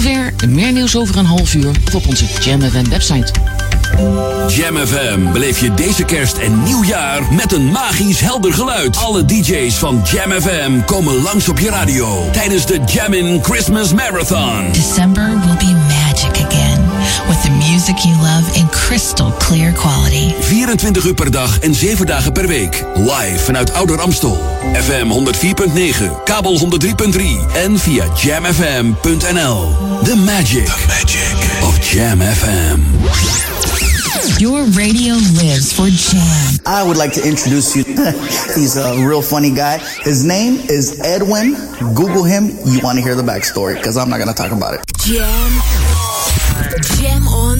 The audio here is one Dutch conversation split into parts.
zover. Meer nieuws over een half uur op onze Jam FM website. Jam FM beleef je deze kerst en nieuwjaar met een magisch helder geluid. Alle DJ's van Jam FM komen langs op je radio tijdens de Jammin' Christmas Marathon. December will be the music you love in crystal clear quality. 24 uur per dag en 7 dagen per week. Live vanuit Ouder Amstel. FM 104.9, kabel 103.3 en via jamfm.nl. The magic, The magic of Jam FM. Your radio lives for Jam. I would like to introduce you. He's a real funny guy. His name is Edwin. Google him. You want to hear the backstory because I'm not going to talk about it. Jam.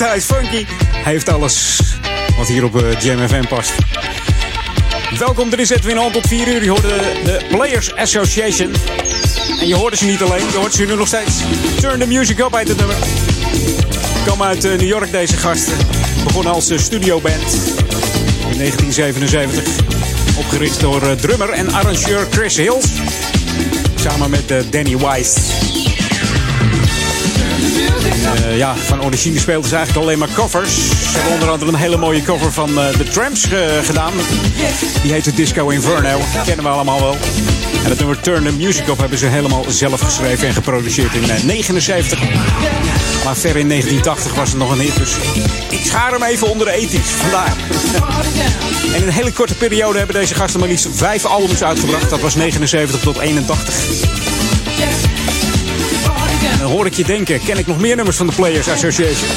Smooth, hij is funky. Hij heeft alles wat hier op uh, Jam FM past. Welkom, er is Edwin Hand tot 4 uur. Je hoorde de Players Association. En je hoorde ze niet alleen, je hoort ze nu nog steeds. Turn the music up uit het nummer. Komen uit uh, New York deze gasten. Begonnen als uh, studioband in 1977. Opgericht door drummer en arrangeur Chris Hills. Samen met Danny Uh, ja, van origine speelden ze eigenlijk alleen maar covers. Ze hebben onder andere een hele mooie cover van uh, The Tramps uh, gedaan. Die heette Disco Inferno. Die kennen we allemaal wel. En het nummer Turn the Music Up hebben ze helemaal zelf geschreven en geproduceerd in 1979. Maar ver in 1980 was het nog een hit. Dus ik schaar hem even onder de ethisch. Vandaar. en in een hele korte periode hebben deze gasten maar liefst vijf albums uitgebracht. Dat was 79 tot 81. Hoor ik je denken, ken ik nog meer nummers van de Players Association?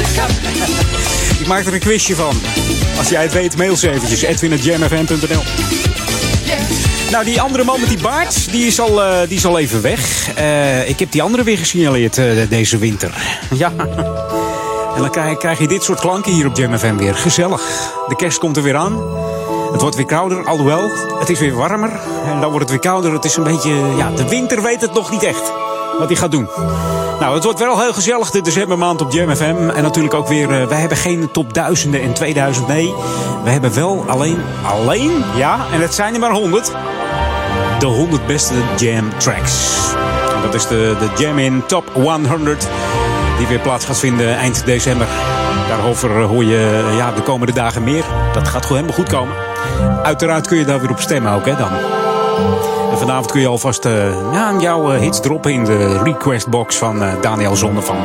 ik maak er een quizje van. Als jij het weet, mail ze eventjes. edwin.jamfm.nl Nou, die andere man met die baard, die is al, uh, die is al even weg. Uh, ik heb die andere weer gesignaleerd uh, deze winter. Ja. En dan krijg, krijg, je dit soort klanken hier op Jam weer. Gezellig. De kerst komt er weer aan. Het wordt weer kouder, alhoewel. Het is weer warmer. En dan wordt het weer kouder. Het is een beetje... Ja, de winter weet het nog niet echt wat hij gaat doen. Nou, het wordt wel heel gezellig de decembermaand op Jam FM. En natuurlijk ook weer, uh, wij hebben geen top duizenden in 2000, nee. We hebben wel alleen, alleen, ja, en het zijn er maar 100. De 100 beste Jam tracks. En dat is de, de Jam in Top 100. Die weer plaats gaat vinden eind december. Daarover hoor je ja, de komende dagen meer. Dat gaat gewoon helemaal goed komen. Uiteraard kun je daar weer op stemmen ook, hè, dan. En vanavond kun je alvast uh, ja, jouw uh, hits droppen in de request box van uh, Daniel Zonnevan.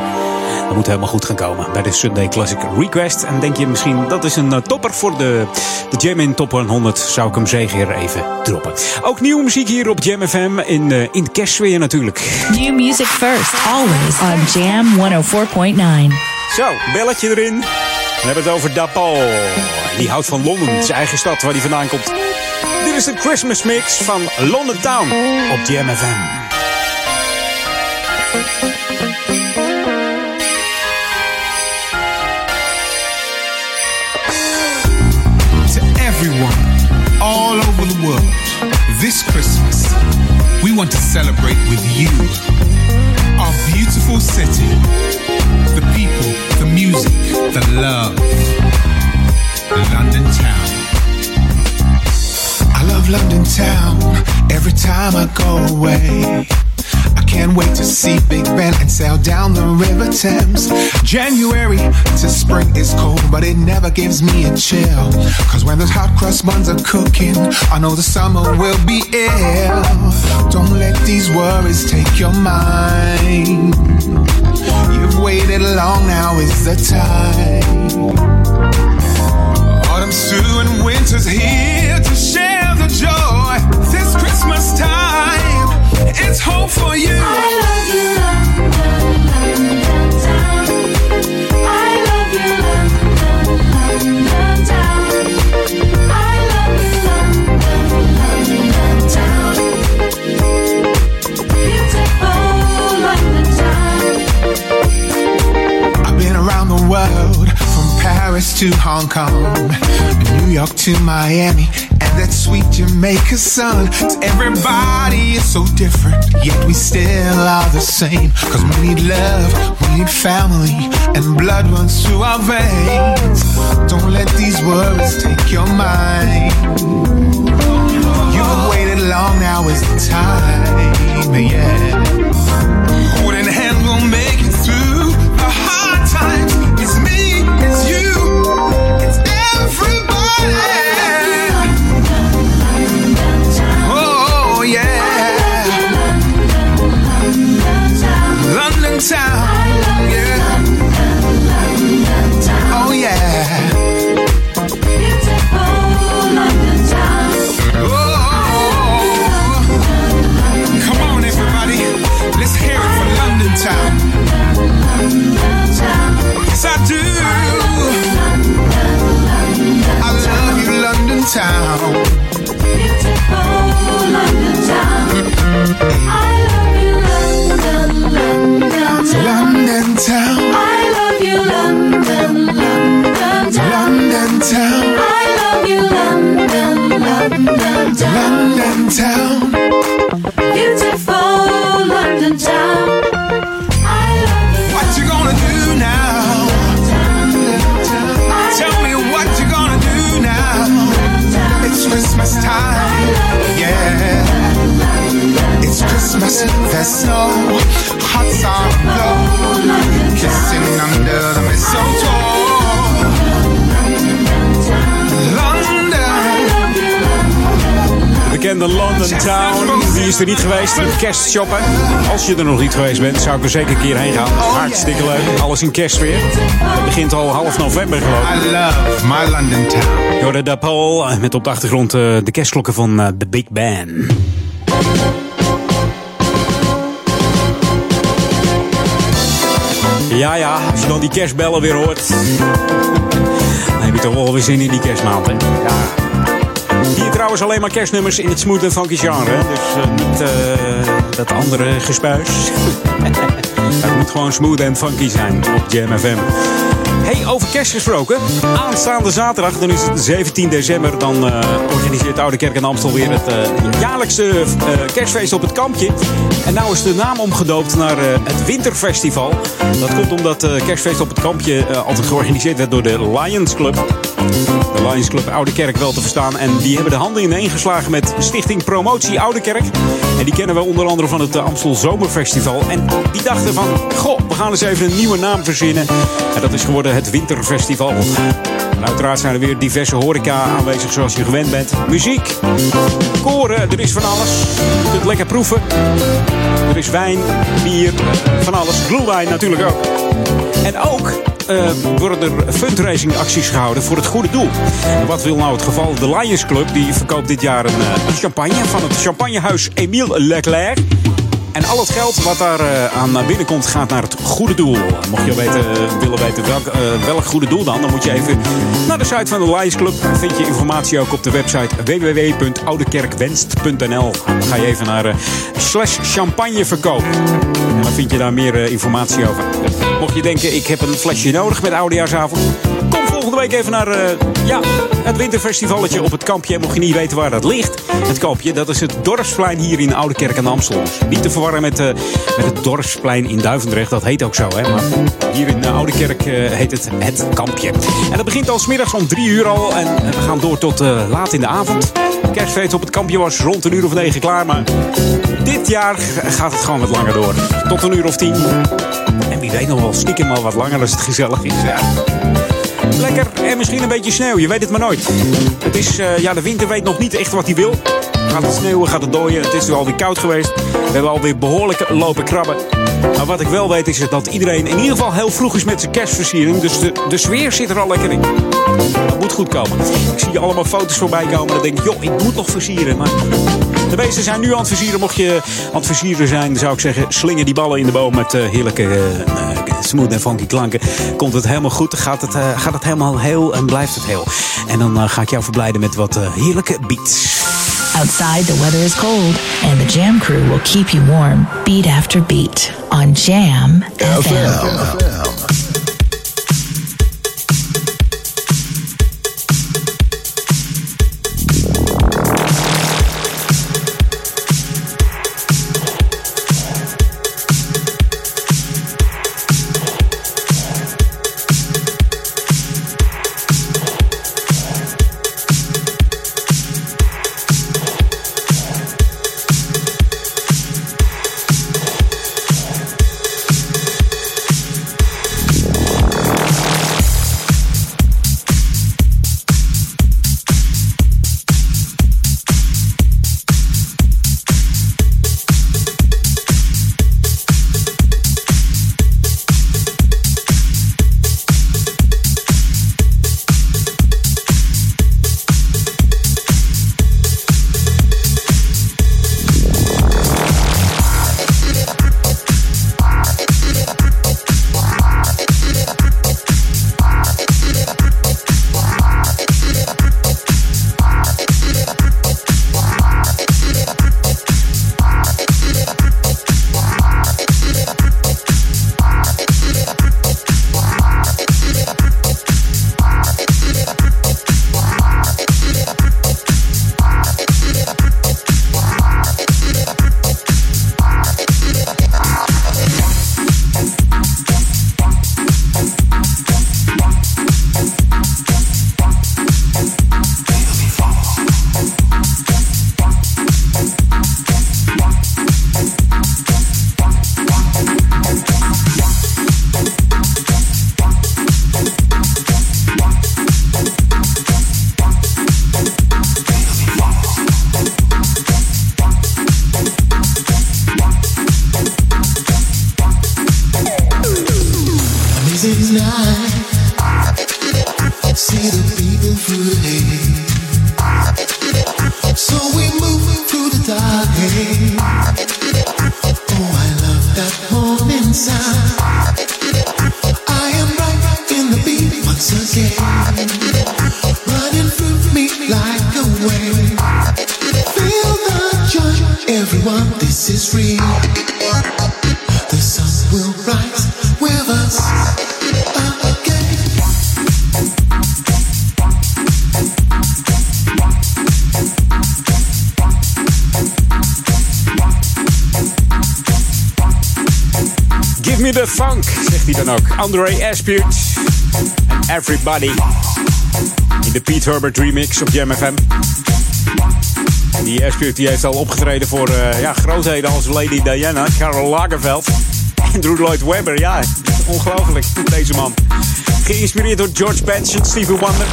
Dat moet helemaal goed gaan komen bij de Sunday Classic Request. En denk je misschien dat is een topper voor de, de Jam in Top 100, zou ik hem zeker even droppen. Ook nieuwe muziek hier op Jam FM in, in de kerstsfeer natuurlijk. New music first, always on Jam 104.9. Zo, belletje erin. We hebben het over Dapal. Die houdt van Londen, zijn eigen stad waar hij vandaan komt. Dit is de Christmas mix van London Town op Jam FM. To everyone all over the world, this Christmas, we want to celebrate with you. Our beautiful city, the people, the music, the love. London Town. Love London town every time I go away. I can't wait to see Big Ben and sail down the River Thames. January to spring is cold, but it never gives me a chill. Cause when those hot cross buns are cooking, I know the summer will be ill. Don't let these worries take your mind. You've waited long, now is the time. Autumn's through and winter's here to share joy. This Christmas time, it's hope for you. I love you, London, London town. I love you, London, London town. I love you, London, London town. Beautiful London town. I've been around the world From Paris to Hong Kong, New York to Miami, that sweet Jamaica sun. To everybody is so different, yet we still are the same. Cause we need love, we need family, and blood runs through our veins. Don't let these worries take your mind. You've waited long, now is the time, yeah. There's snow. Hot summer. Kissing under the mistletoe. London. Bekende London Town. Wie is er niet geweest? Een kerstshoppen. Als je er nog niet geweest bent, zou ik er zeker een keer heen gaan. Hartstikke leuk. Alles in kerstweer. Het begint al half november geloof ik. I love my London town. Jordan de Paul eh, met op de achtergrond eh, de kerstklokken van eh, The Big Ben. Ja, ja, als je dan die kerstbellen weer hoort. Dan heb je toch wel weer zin in die kerstmaand, hè? Ja. Hier trouwens alleen maar kerstnummers in het smooth en funky genre. Dus eh, niet eh, dat andere gespuis. het moet gewoon smooth en funky zijn op Jam FM. Hey, over kerst gesproken. Aanstaande zaterdag, dan is het 17 december. Dan eh, organiseert Oude Kerk en Amstel weer het eh, jaarlijkse kerstfeest op het kampje. En nou is de naam omgedoopt naar eh, het Winterfestival. Dat komt omdat het kerstfeest op het kampje eh, altijd georganiseerd werd door de Lions Club. De Lions Club Oude Kerk wel te verstaan. En die hebben de handen ineen geslagen met Stichting Promotie Oude Kerk. En die kennen we onder andere van het Amstel Zomerfestival. En die dachten van, goh, we gaan eens even een nieuwe naam verzinnen. En dat is geworden het Winterfestival. Uiteraard zijn er weer diverse horeca aanwezig zoals je gewend bent. Muziek, koren, er is van alles. Je kunt lekker proeven. Er is wijn, bier, van alles. Glühwein natuurlijk ook. En ook eh, worden er fundraising acties gehouden voor het goede doel. Wat wil nou het geval? De Lions Club die verkoopt dit jaar een, eh, een champagne van het champagnehuis Emile Leclerc. En al het geld wat daar eh, aan binnenkomt gaat naar het goede doel. Mocht je weten, willen weten welk, eh, welk goede doel dan, dan moet je even naar de site van de Lions Club. Vind je informatie ook op de website www.oudekerkwenst.nl. Dan ga je even naar eh, slash champagneverkoop. En dan vind je daar meer informatie over. Mocht je denken, ik heb een flesje nodig met oudejaarsavond. Week even naar eh, ja, het winterfestivalletje op het kampje. Mocht je niet weten waar dat ligt, het kampje, dat is het Dorpsplein hier in Oude Kerk aan Amstel. Dus niet te verwarren met, eh, met het Dorpsplein in Duivendrecht. Dat heet ook zo, hè. Maar hier in uh, Oude Kerk eh, heet het het kampje. En dat begint al smiddags om drie uur al. En we gaan door tot eh, laat in de avond. Kerstfeest op het kampje was rond een uur of negen klaar. Maar dit jaar gaat het gewoon wat langer door. Tot een uur of tien. En wie weet nog wel stiekem al wat langer als het gezellig is. Ja. Lekker en misschien een beetje sneeuw, je weet het maar nooit. Het is, eh, ja, de winter weet nog niet echt wat hij wil. Gaat het sneeuwen, gaat het dooien, het is nu alweer koud geweest. We hebben alweer behoorlijk lopen krabben. Maar wat ik wel weet is dat iedereen in ieder geval heel vroeg is met zijn kerstversiering. Dus de, de sfeer zit er al lekker in. Dat moet goed komen. Ik zie allemaal foto's voorbij komen. Dan denk ik, joh, ik moet nog versieren. Maar de meesten zijn nu aan het versieren. Mocht je aan het versieren zijn, zou ik zeggen, slingen die ballen in de boom met eh, heerlijke eh, eh, smooth en funky klanken. Komt het helemaal goed, gaat het, gaat het helemaal heel en blijft het heel. En dan ga ik jou verblijden met wat heerlijke beats. Outside, the weather is cold, and the Jam crew will keep you warm beat after beat on Jam FM. away. In de Pete Herbert remix op Jam FM. En die die heeft al opgetreden voor eh, ja, grootheden als Lady Diana, Karel Lagerfeld. Andrew Lloyd Webber, ja, ongelooflijk, deze man. Geïnspireerd door George Benson, Stevie Wonder,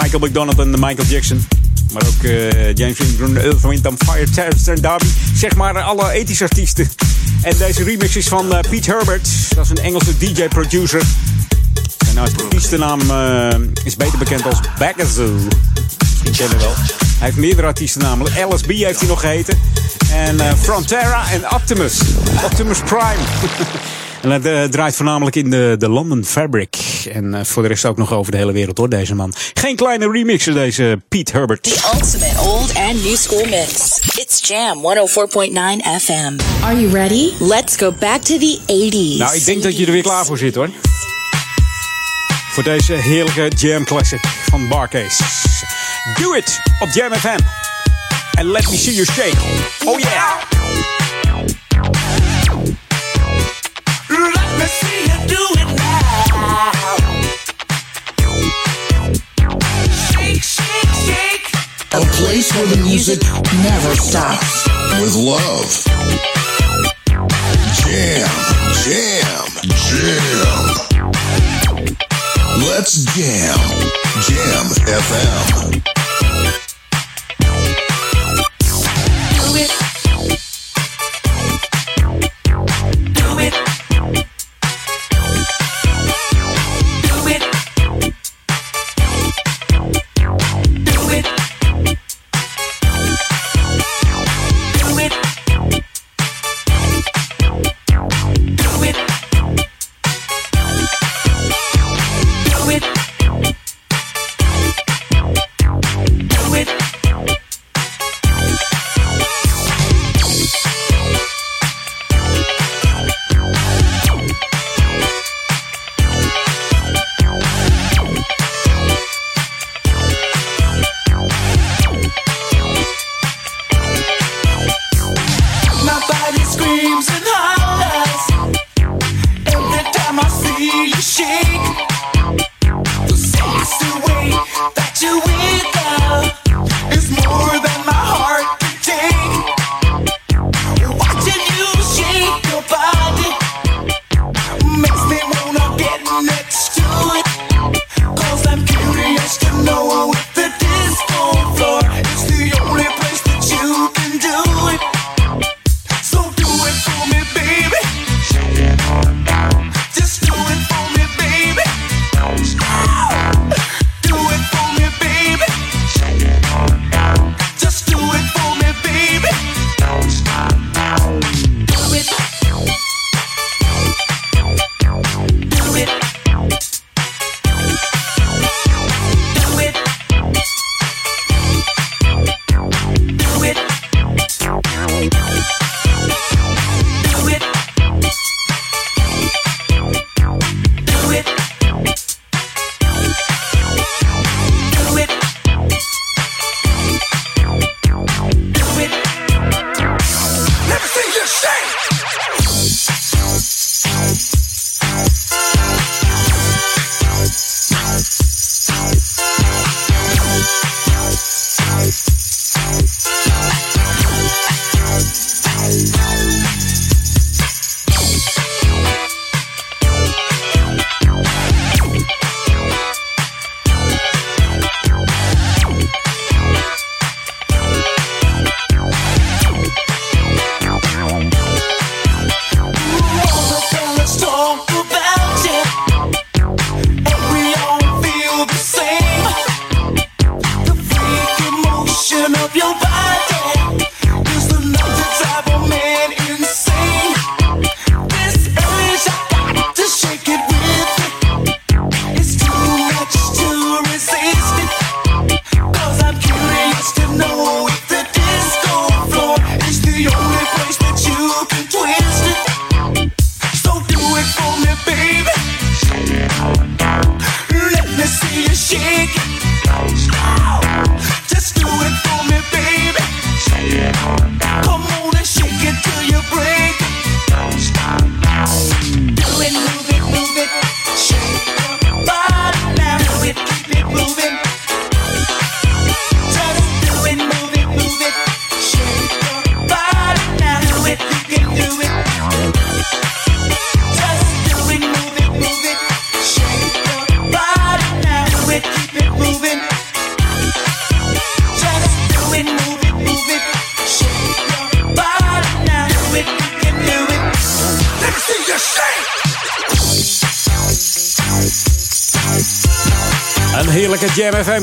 Michael McDonald en Michael Jackson. Maar ook eh, James Ingram, Earth, Wind and Fire, Terrence en Darby. Zeg maar alle ethische artiesten. En deze remix is van eh, Pete Herbert. Dat is een Engelse DJ-producer. Zijn artiestennaam eh, is beter bekend als Bagazoo. Misschien kennen we wel. Hij heeft meerdere artiestennamen. LSB heeft hij nog geheten. En eh, Frontera en Optimus. Optimus Prime. En het eh, draait voornamelijk in de, de London Fabric. En eh, voor de rest ook nog over de hele wereld hoor, deze man. Geen kleine remixer, deze Pete Herbert. The ultimate old and new school mix. It's Jam 104.9 FM. Are you ready? Let's go back to the 80s. Nou, ik denk dat je er weer klaar voor zit hoor. Voor deze heerlijke Jam Classic van Barcase. Do it op Jam FM. And let me see you shake. Oh yeah. Let me see you do it now. Shake, shake, shake. A place where the music never stops. With love. Jam, jam, jam. Let's jam. Jam FM. dreams.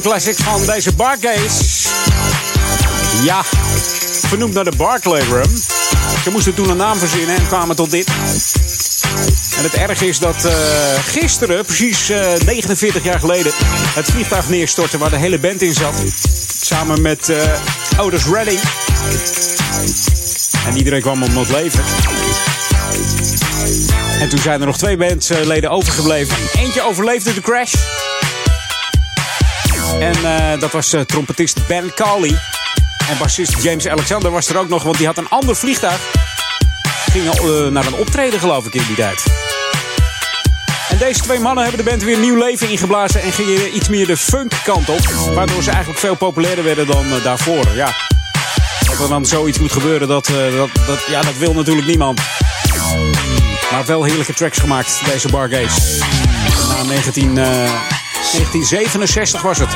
Jam FM classics van deze Barcase. Ja, vernoemd naar de Barclay Rum. Ze moesten toen een naam verzinnen en kwamen tot dit. En het erg is dat eh, gisteren, precies eh, 49 jaar geleden, het vliegtuig neerstortte waar de hele band in zat. Samen met eh Otis Redding. En iedereen kwam om het leven. En toen zijn er nog twee bandleden overgebleven. Eentje overleefde de crash. En eh, dat was eh, trompetist Ben Cawley. En bassist James Alexander was er ook nog, want die had een ander vliegtuig. Gingen eh, naar een optreden, geloof ik, in die tijd. En deze twee mannen hebben de band weer nieuw leven ingeblazen en gingen iets meer de funk kant op. Waardoor ze eigenlijk veel populairder werden dan daarvoor. Ja. Dat er dan zoiets moet gebeuren, dat, dat, dat, ja, dat wil natuurlijk niemand. Maar wel heerlijke tracks gemaakt, deze Bargaze. Na 19, eh, 1967 was het.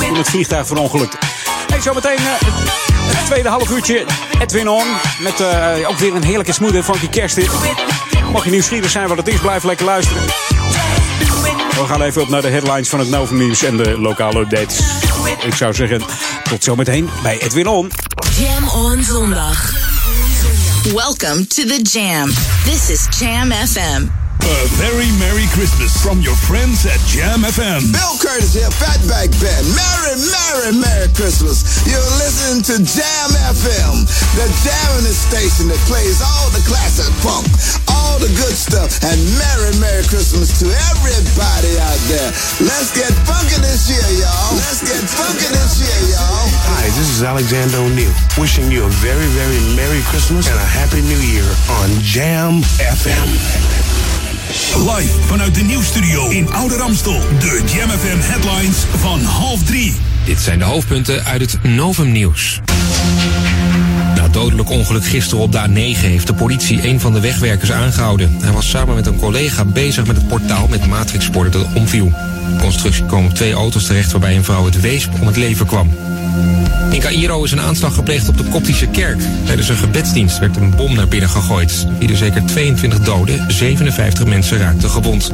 Toen het vliegtuig verongelukte. Hey, zometeen eh, het tweede half uurtje Edwin On. Met eh, ook weer een heerlijke smooth en funky kersthit. Mocht je nieuwsgierig zijn wat het is, blijf lekker luisteren. We gaan even op naar de headlines van het Novum Nieuws en de lokale updates. Ik zou zeggen, tot zometeen bij Edwin On. Jam on zondag. Welcome to the Jam. This is Jam FM. A very Merry Christmas from your friends at Jam FM. Bill Curtis here, Fatback Band. Merry, Merry, Merry Christmas. You're listening to Jam FM, the jamming station that plays all the classic funk, all the good stuff, and Merry, Merry Christmas to everybody out there. Let's get funky this year, y'all. Let's get funky this year, y'all. Hi, this is Alexander O'Neill, wishing you a very, very Merry Christmas and a Happy New Year on Jam FM. Live vanuit de nieuwsstudio in Oude Ramstel. De Jam FM headlines van half drie. Dit zijn de hoofdpunten uit het Novum Nieuws. Dodelijk ongeluk gisteren op de A9 heeft de politie een van de wegwerkers aangehouden. Hij was samen met een collega bezig met het portaal met matrixborden dat omviel. De constructie op twee auto's terecht waarbij een vrouw het weesp om het leven kwam. In Cairo is een aanslag gepleegd op de Koptische kerk. Tijdens een gebedsdienst werd een bom naar binnen gegooid. Er vielen zeker 22 doden, 57 mensen raakten gewond.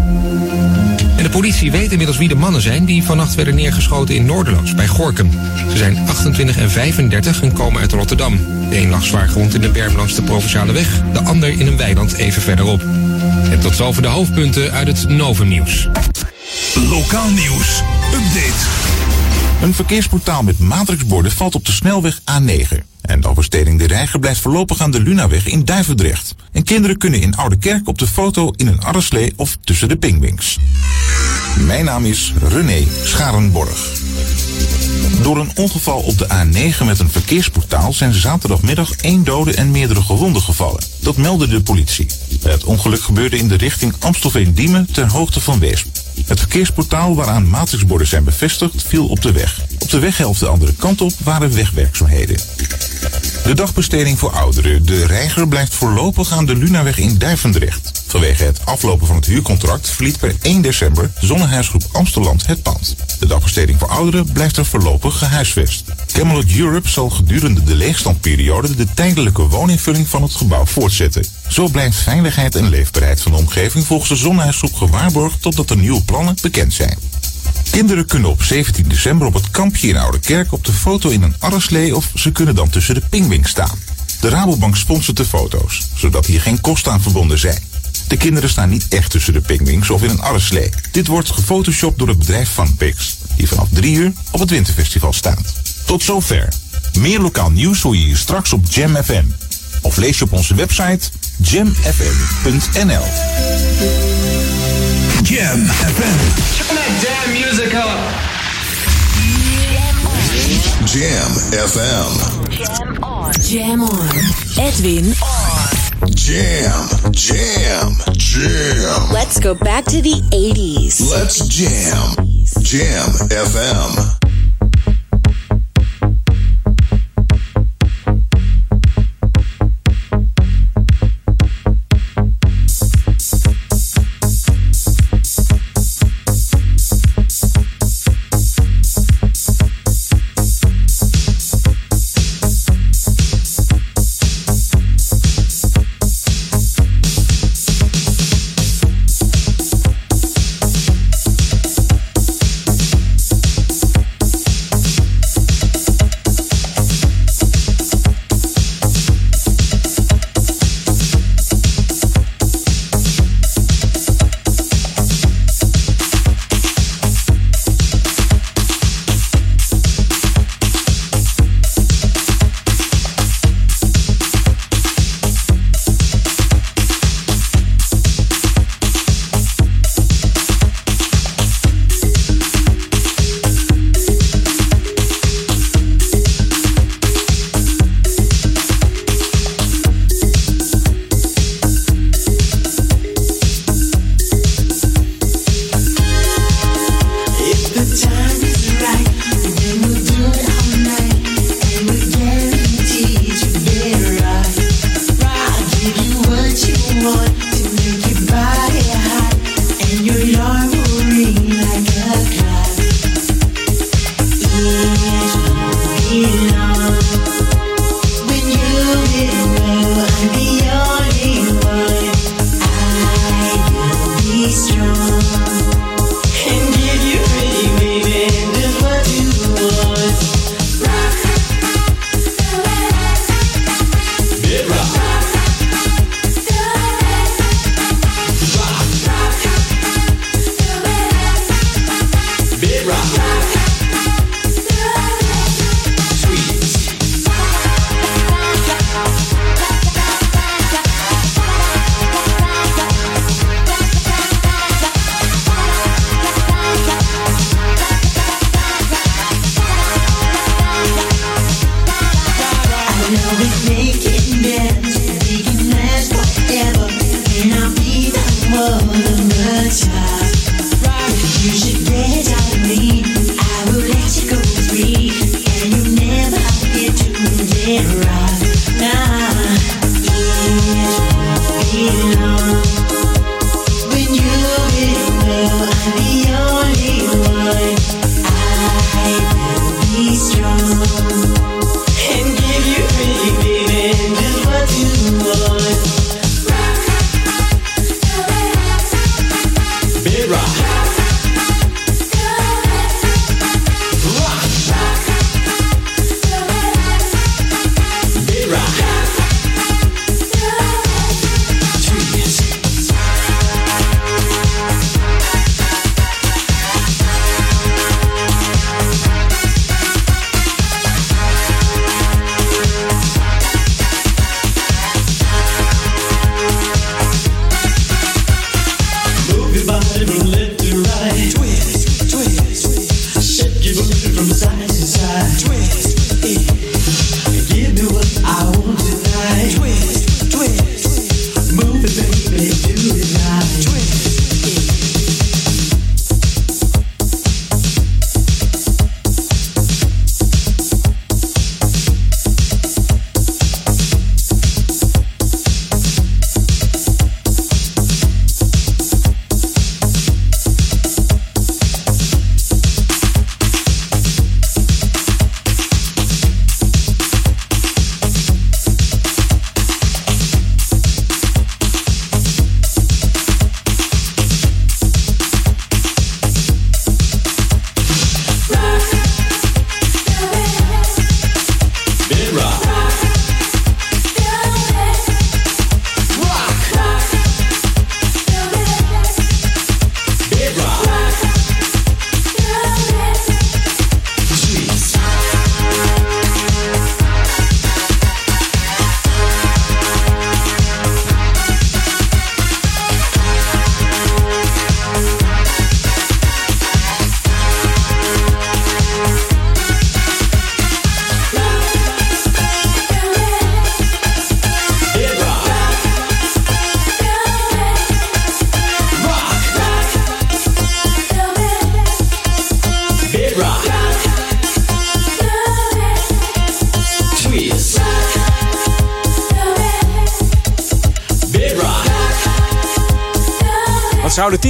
En de politie weet inmiddels wie de mannen zijn die vannacht werden neergeschoten in Noorderloos bij Gorkum. Ze zijn 28 en 35 en komen uit Rotterdam. De een lag zwaar gewond in de berm langs de Provinciale Weg, de ander in een weiland even verderop. En tot zover de hoofdpunten uit het Novum Nieuws. Lokaal nieuws. Update. Een verkeersportaal met matrixborden valt op de snelweg A9. En de oversteding de Reiger blijft voorlopig aan de Lunaweg in Duivendrecht. En kinderen kunnen in Oude Kerk op de foto in een arreslee of tussen de pingwings. Mijn naam is René Scharenborg. Door een ongeval op de A9 met een verkeersportaal zijn zaterdagmiddag één dode en meerdere gewonden gevallen. Dat meldde de politie. Het ongeluk gebeurde in de richting Amstelveen-Diemen ter hoogte van Weesp. Het verkeersportaal waaraan matrixborden zijn bevestigd viel op de weg. Op de weghelft de andere kant op waren wegwerkzaamheden. De dagbesteding voor ouderen. De reiger blijft voorlopig aan de Lunaweg in Duivendrecht. Vanwege het aflopen van het huurcontract verliet per 1 december Zonnehuisgroep Amsteland het pand. De dagbesteding voor ouderen blijft er voorlopig gehuisvest. Camelot Europe zal gedurende de leegstandperiode de tijdelijke wooninvulling van het gebouw voortzetten. Zo blijft veiligheid en leefbaarheid van de omgeving volgens de Zonnehuisgroep gewaarborgd totdat de nieuwe plannen bekend zijn. Kinderen kunnen op 17 december op het kampje in Oude Kerk op de foto in een arreslee of ze kunnen dan tussen de pingwings staan. De Rabobank sponsort de foto's, zodat hier geen kosten aan verbonden zijn. De kinderen staan niet echt tussen de pingwings of in een arreslee. Dit wordt gefotoshopt door het bedrijf Funpix, die vanaf 3 uur op het Winterfestival staat. Tot zover. Meer lokaal nieuws hoor je hier straks op Jam FM. Of lees je op onze website jamfm.nl. Jam FM. Turn that damn music up. Jam FM. Jam on. Jam on. Edwin on. Jam, jam, jam. Let's go back to the 80s. Let's jam. Jam FM.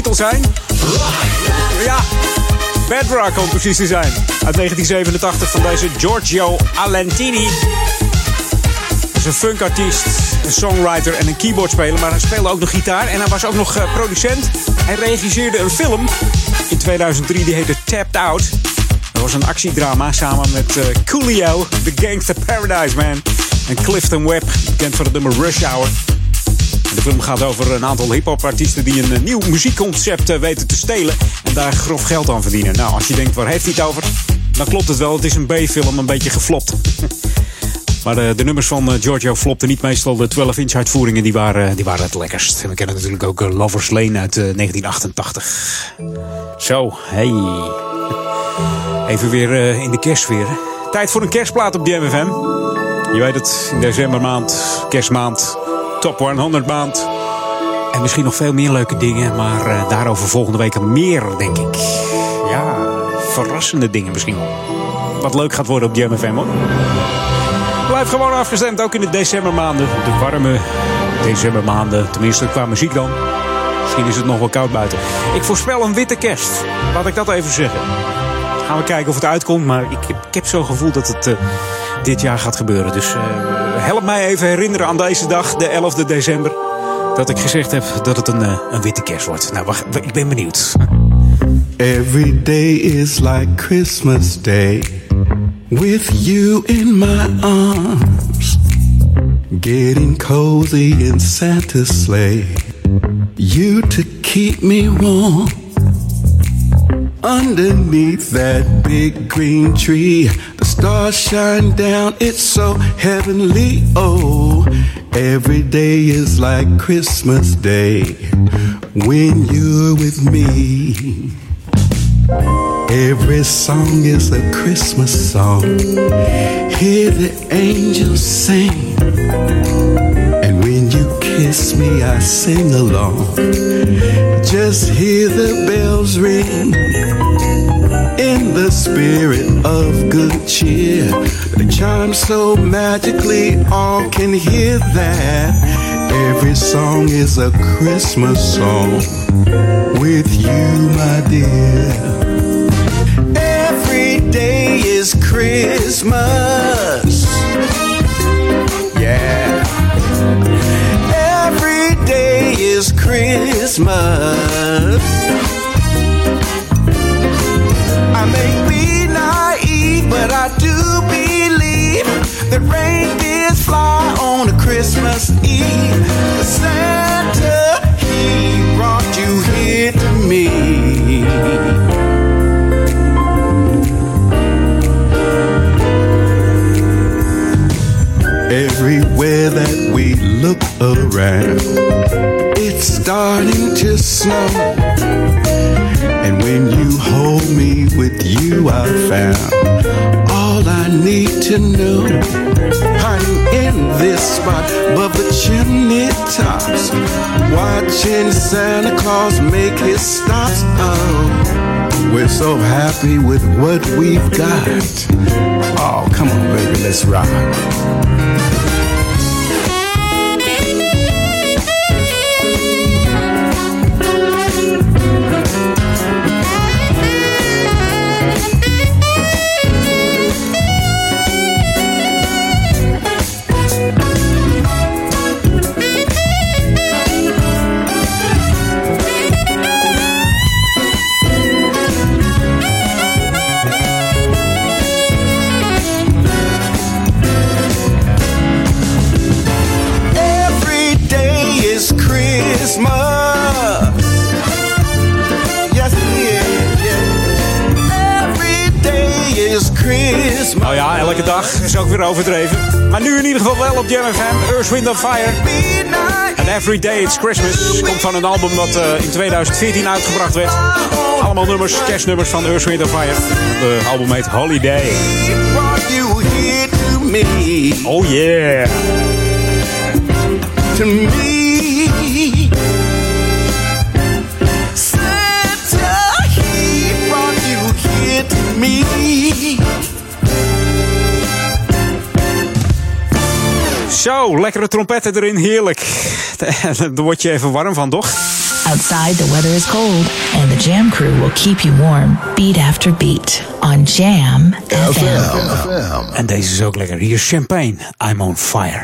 Titel zijn? Ja, Bedrock om precies te zijn. Uit 1987 van deze Giorgio Alentini. Hij is een funkartiest, een songwriter en een keyboardspeler. Maar hij speelde ook nog gitaar en hij was ook nog eh, producent. Hij regisseerde een film in 2003 die heette Tapped Out. Dat was een actiedrama samen met eh, Coolio, The Gangster Paradise Man. En Clifton Webb, bekend van het nummer Rush Hour. De film gaat over een aantal hip-hop artiesten die een eh, nieuw muziekconcept eh, weten te stelen. En daar grof geld aan verdienen. Nou, als je denkt, waar heeft hij het over? Dan klopt het wel. Het is een B-film, een beetje geflopt. Maar de, de nummers van eh, Giorgio flopten niet meestal. De 12-inch uitvoeringen die waren, die waren het lekkerst. We kennen natuurlijk ook eh, Lovers Lane uit eh, 1988. Zo, hey. Even weer eh, in de kerstsfeer. Tijd voor een kerstplaat op DMFM. Je weet het, in decembermaand, kerstmaand, top 100 maand. En misschien nog veel meer leuke dingen, maar eh, daarover volgende week meer, denk ik. Ja, verrassende dingen misschien wel. Wat leuk gaat worden op DMFM hoor. Blijf gewoon afgestemd, ook in de decembermaanden. De warme decembermaanden, tenminste qua muziek dan. Misschien is het nog wel koud buiten. Ik voorspel een witte kerst. Laat ik dat even zeggen. Gaan we kijken of het uitkomt, maar ik heb, ik heb zo'n gevoel dat het eh, dit jaar gaat gebeuren. Dus eh, help mij even herinneren aan deze dag, de 11e december. Dat ik gezegd heb dat het een, eh, een witte kerst wordt. Nou, wacht, ik ben benieuwd. Every day is like Christmas Day with you in my arms. Getting cozy in Santa's sleigh. You to keep me warm. Underneath that big green tree, stars shine down, it's so heavenly. Oh, every day is like Christmas Day when you're with me. Every song is a Christmas song. hear the angels sing. And when you kiss me, I sing along. Just hear the bells ring. In the spirit of good cheer, the chime so magically, all can hear that. Every song is a Christmas song with you, my dear. Every day is Christmas. Yeah. Every day is Christmas. I may be naive, but I do believe that reindeers fly on a Christmas Eve. Santa, he brought you here to me. Everywhere that we look around, it's starting to snow. And when you hold me with you, I found all I need to know. I'm in this spot above the chimney tops, watching Santa Claus make his stops. Oh, we're so happy with what we've got. Oh, come on, baby, let's rock. Dag is ook weer overdreven. Maar nu in ieder geval wel op Jam FM. Earth, Wind Fire. And Every Day It's Christmas. Komt van een album dat eh, in 2014 uitgebracht werd. Allemaal nummers, kerstnummers van Earth, Wind Fire. Het album heet Holiday. Oh yeah. To me. Zo, lekkere trompetten erin, heerlijk. Daar word je even warm van, toch? Outside, the weather is cold, and the Jam crew will keep you warm beat after beat on Jam FM. En deze is ook lekker. Hier is Champagne. I'm on fire.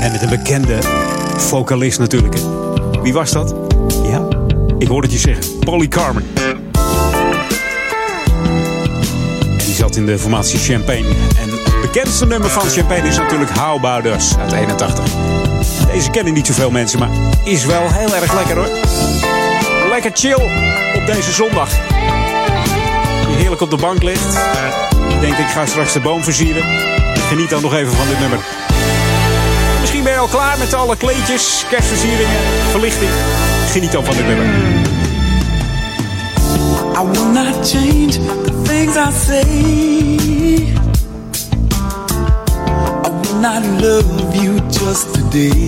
En met een bekende vocalist natuurlijk. Wie was dat? Ja, ik hoorde het je zeggen. Polly Carmen. In de formatie Champagne. En het bekendste nummer van Champagne is natuurlijk How About Us uit 81. Deze kennen niet zoveel mensen, maar is wel heel erg lekker hoor. Lekker chill op deze zondag. Je heerlijk op de bank ligt. Je denkt ik ga straks de boom versieren. Geniet dan nog even van dit nummer. Misschien ben je al klaar met alle kleedjes, kerstversieringen, verlichting. Geniet dan van dit nummer. I will not change things I say. I will not love you just today.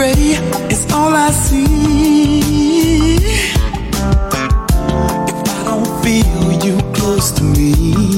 gray is all I see. If I don't feel you close to me.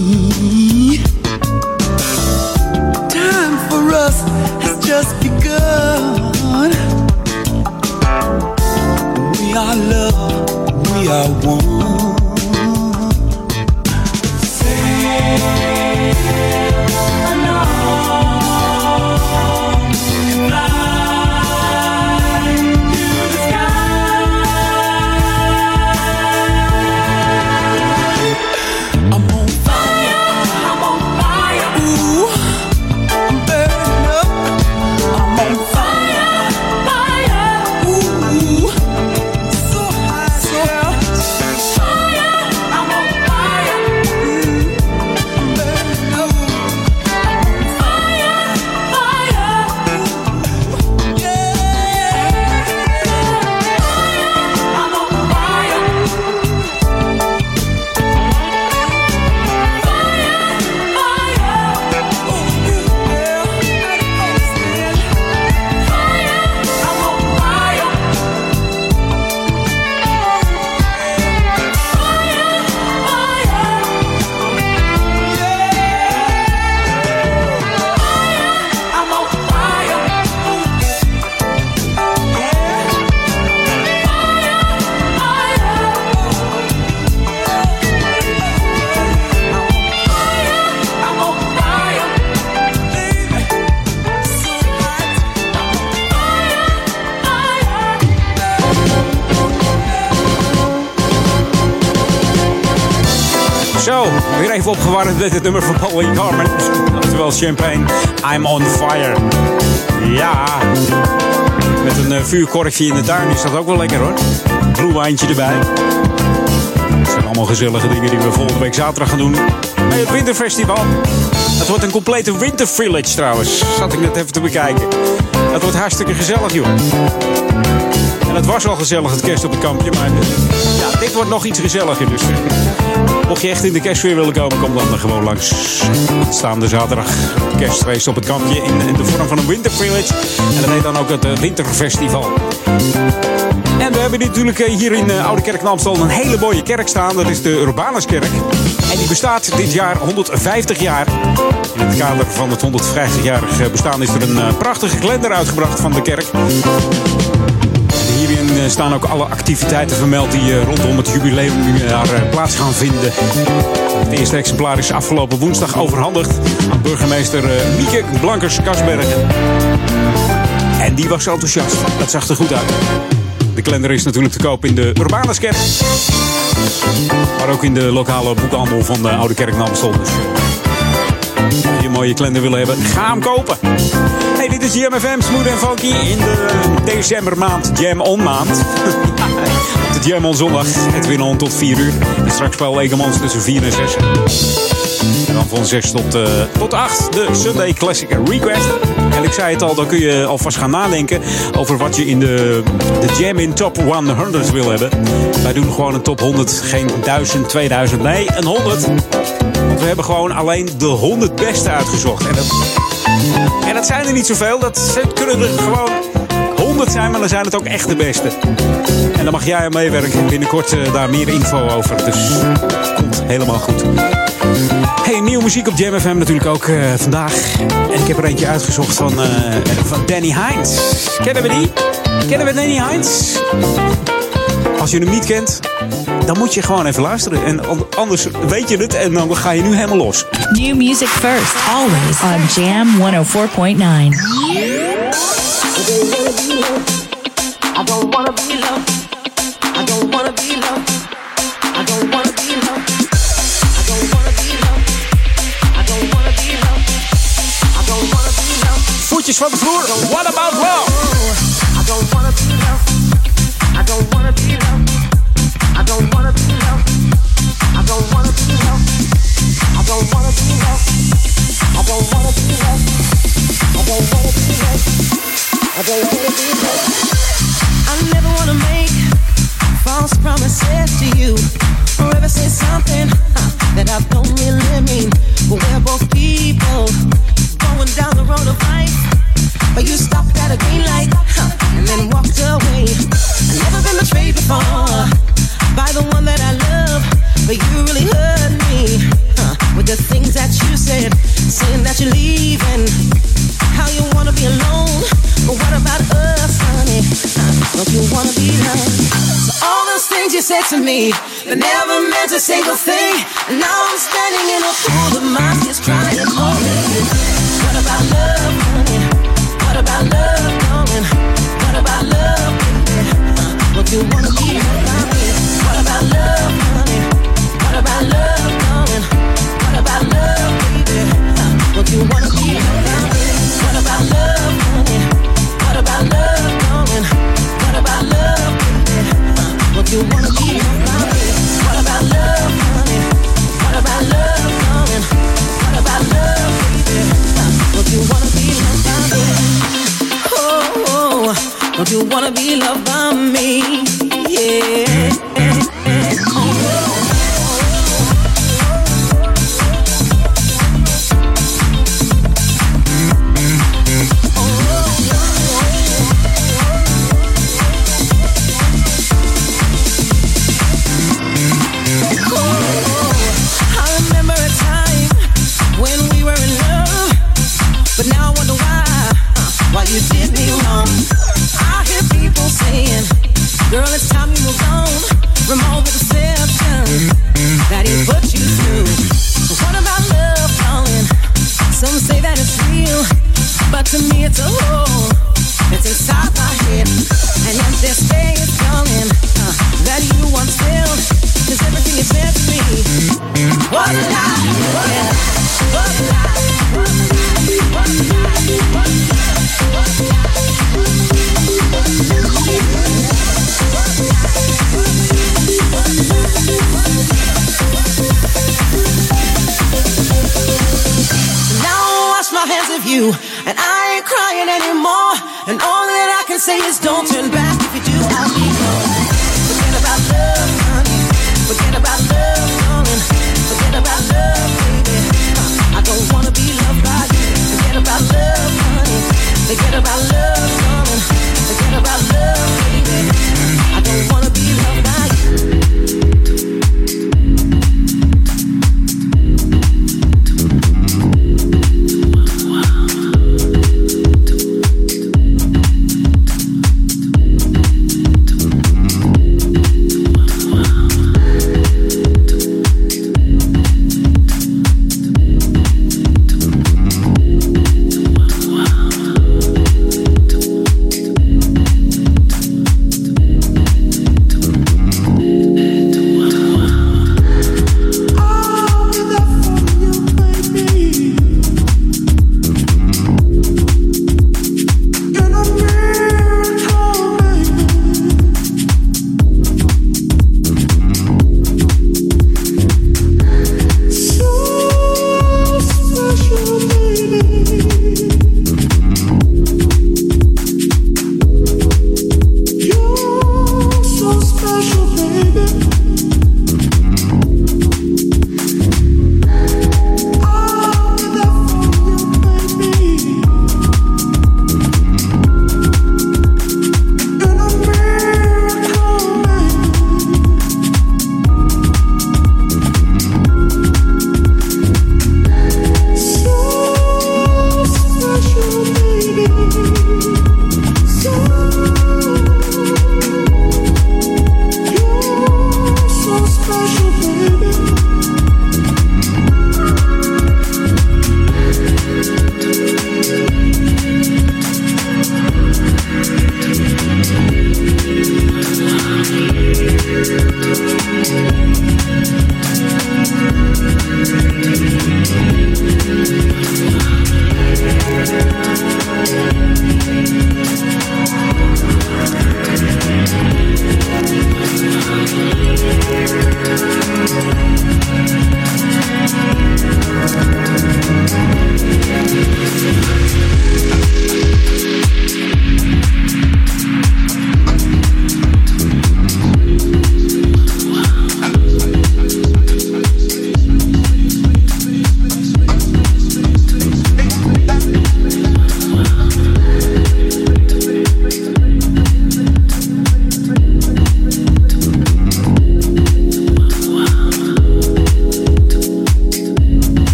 Met het nummer van Paul Carmen. Oftewel Champagne, I'm on fire. Ja, met een uh, vuurkorfje in de tuin is dat ook wel lekker hoor. Bloewijntje erbij. Het zijn allemaal gezellige dingen die we volgende week zaterdag gaan doen. Bij het Winterfestival. Het wordt een complete wintervillage trouwens. Zat ik net even te bekijken. Het wordt hartstikke gezellig joh. En het was al gezellig het kerst op het kampje. Maar ja, dit wordt nog iets gezelliger. Dus mocht je echt in de kerstsfeer willen komen, kom dan gewoon langs. Staande zaterdag kerstfeest op het kampje in, in de vorm van een wintervillage. En dat heet dan ook het uh, Winterfestival. En we hebben natuurlijk hier in Oude Kerk een hele mooie kerk staan. Dat is de Urbanuskerk. En die bestaat dit jaar 150 jaar. In het kader van het 150-jarig bestaan is er een prachtige kalender uitgebracht van de kerk. Hierin staan ook alle activiteiten vermeld die rondom het jubileumjaar plaats gaan vinden. Het eerste exemplaar is afgelopen woensdag overhandigd aan burgemeester Mieke Blankers-Kasbergen. En die was enthousiast. Dat zag er goed uit. De kalender is natuurlijk te koop in de Urbanuskerk. Maar ook in de lokale boekhandel van de Oude Kerk Namstel. Dus als je een mooie kalender willen hebben, ga hem kopen. Dit is Jam FM, Smooth en Funky in de decembermaand, Jam On maand. de Jam On zondag, het winnen on tot 4 uur. En straks spel Legemans tussen 4 en 6. En dan van 6 tot, uh, tot 8 de Sunday Classic Request. En ik zei het al, dan kun je alvast gaan nadenken over wat je in de, de Jam in Top 100 wil hebben. Wij doen gewoon een top 100, geen 1000, 2000, nee, een 100. Want we hebben gewoon alleen de 100 beste uitgezocht. En dat, en dat zijn er niet zoveel, dat kunnen er gewoon 100 zijn, maar dan zijn het ook echt de beste. En dan mag jij aan meewerken. Binnenkort uh, daar meer info over. Dus komt helemaal goed. Hey, nieuwe muziek op Jam FM natuurlijk ook uh, vandaag. En ik heb er eentje uitgezocht van, uh, van Danny Hines. Kennen we die? Kennen we Danny Hines? Als je hem niet kent, dan moet je gewoon even luisteren. En anders weet je het en dan ga je nu helemaal los. New music first, always on Jam 104.9. I don't wanna be loved. I don't wanna be loved. I don't wanna be loved. I don't wanna be loved. I don't wanna be loved. I don't wanna be loved. Voetjes van de vloer. What about love? But we're both people Goin down the road of life, but you stopped at a green light but you really hurt me huh, with the things that you said, saying that you're leaving. How you wanna be alone, but what about us, honey? Don't you wanna be loved? So all those things you said to me, they never meant a single thing. And now I'm standing in a pool of my more than What about love, honey? What about love, darling? What about love, baby? Uh, don't you wanna Don't you wanna? What about love, honey? What about love, darling? What about love? Uh, don't you wanna? What about love, honey? What about love, darling? What about love, baby? Uh, don't you wanna be loved by me? Oh, oh, don't you wanna be loved by me? Yeah. You, and I ain't crying anymore. And all that I can say is don't turn back. If you do, I'll be gone. Forget about love, honey. Forget about love, darling. Forget about love, baby. I don't wanna be loved by you. Forget about love, honey. Forget about love,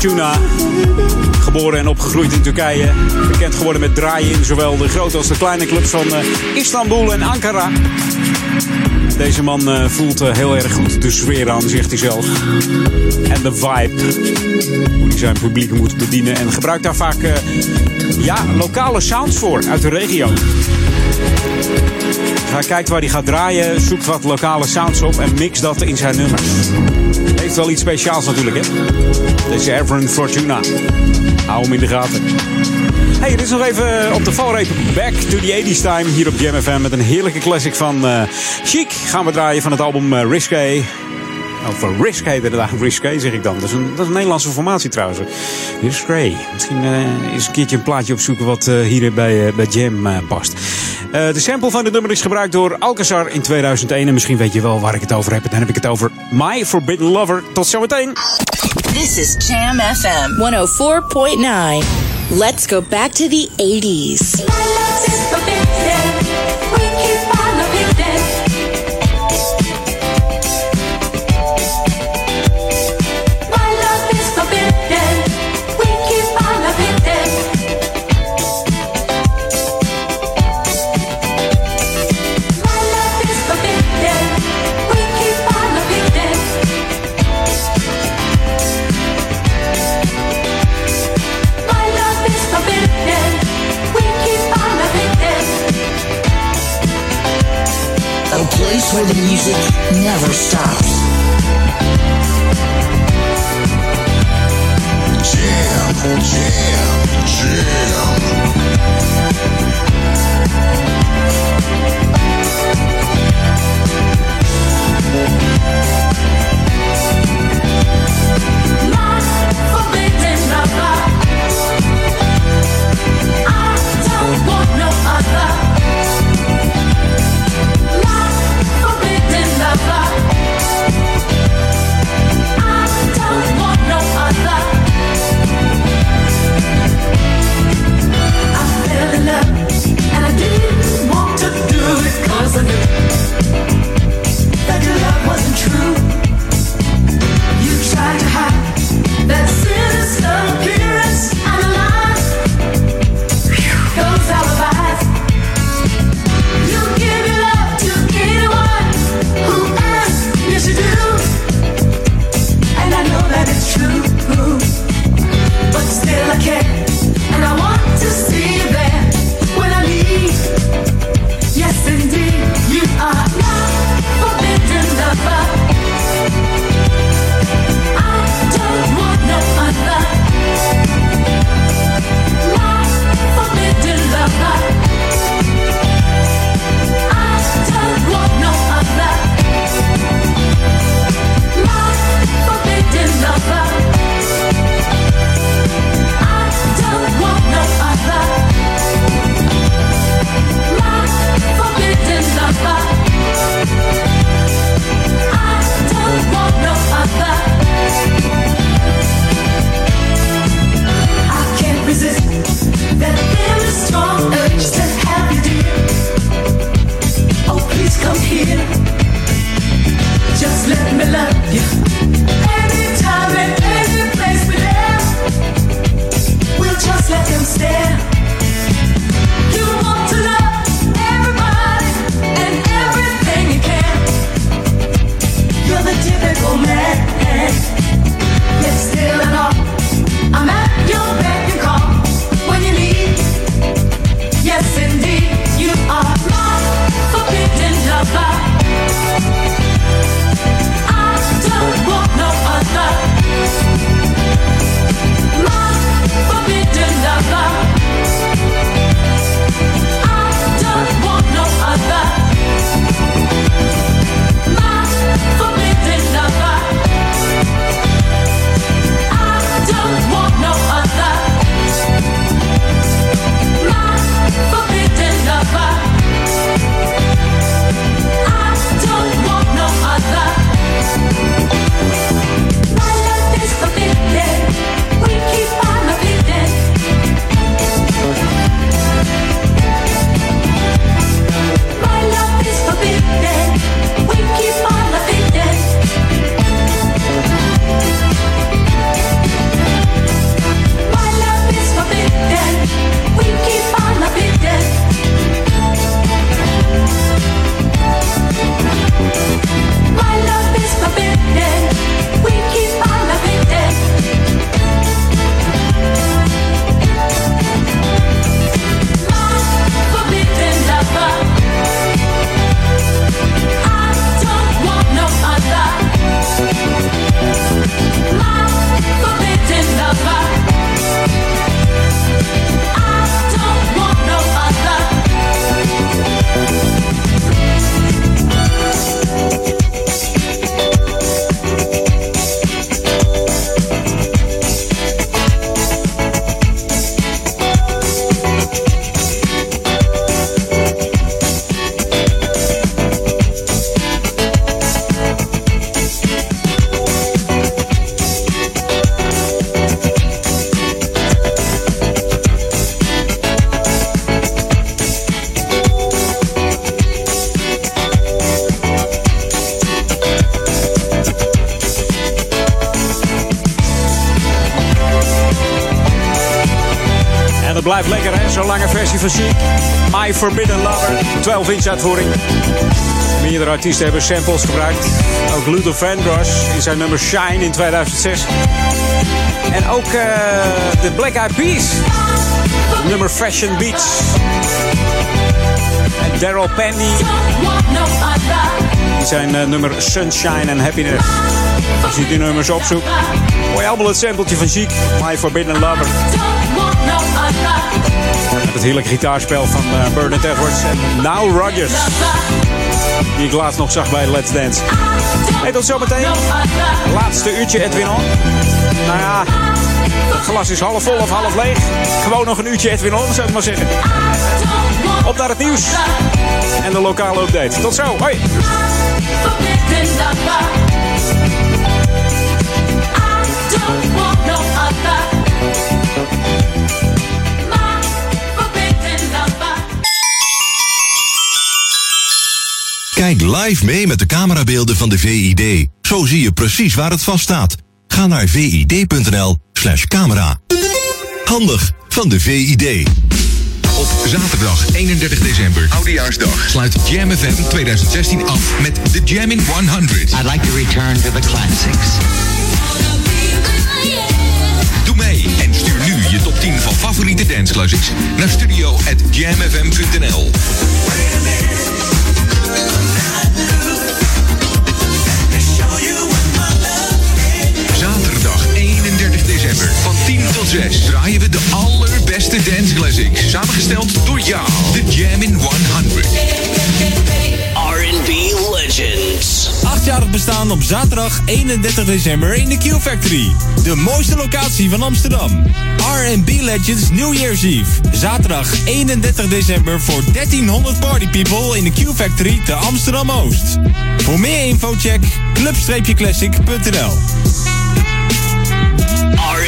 Fortuna. Geboren en opgegroeid in Turkije. Bekend geworden met draaien in zowel de grote als de kleine clubs van eh, Istanbul en Ankara. Deze man eh, voelt eh, heel erg goed de sfeer aan, zegt hij zelf. En de vibe. Hoe hij zijn publiek moet bedienen. En gebruikt daar vaak ja, lokale sounds voor uit de regio. Hij kijkt waar hij gaat draaien, zoekt wat lokale sounds op en mixt dat in zijn nummers. Heeft wel iets speciaals natuurlijk, hè? Deze Everett Fortuna. Hou hem in de gaten. Hey, dit is nog even op de valreep Back to the 80s Time hier op Jam FM met een heerlijke classic van uh, Chic. Gaan we draaien van het album uh, Risque. Of uh, Risque inderdaad, Risque zeg ik dan. Dat is een, dat is een Nederlandse formatie trouwens. Risque. Misschien uh, eens een keertje een plaatje opzoeken wat hier bij, bij Jam past. Uh, de sample van dit nummer is gebruikt door Alcazar in 2001. En misschien weet je wel waar ik het over heb. Dan heb ik het over My Forbidden Lover. Tot zometeen. This is Jam FM 104.9. Let's go back to the 80s. Never stops. Jam, jam, jam. Forbidden Lover. 12 inch uitvoering. Meerdere artiesten hebben samples gebruikt. Ook Luther Vandross in zijn nummer Shine in 2006. En ook eh, de Black Eyed Peas. Nummer Fashion Beats. En Daryl Penny. In zijn eh, nummer Sunshine and Happiness. Als je die nummers opzoekt, hoor je allemaal het sampletje van Chic. My Forbidden Lover. Het heerlijke gitaarspel van uh, Bernard Edwards en Now Rogers. Die ik laatst nog zag bij Let's Dance. Hey, tot zometeen. Laatste uurtje Edwin On. Nou ja, het glas is half vol of half leeg. Gewoon nog een uurtje Edwin On, zou ik maar zeggen. Op naar het nieuws. En de lokale update. Tot zo. Hoi. Kijk live mee met de camerabeelden van de VID. Zo zie je precies waar het vast staat. Ga naar vid.nl slash camera. Handig van de VID. Op zaterdag 31 december, Oudejaarsdag, sluit Jam FM 2016 af met de Jamming 100. I'd like to return to the classics. Doe mee en stuur nu je top 10 van favoriete dance classics naar studio@jamfm.nl. Zaterdag december van 10 tot 6 draaien we de allerbeste dance classics. Samengesteld door jou, de Jam in 100. R&B Legends. Achtjarig bestaan op zaterdag 31 december in de Q Factory. De mooiste locatie van Amsterdam. R&B Legends New Year's Eve. Zaterdag 31 december voor 1300 party people in de Q Factory te Amsterdam Oost. Voor meer info check club-classic.nl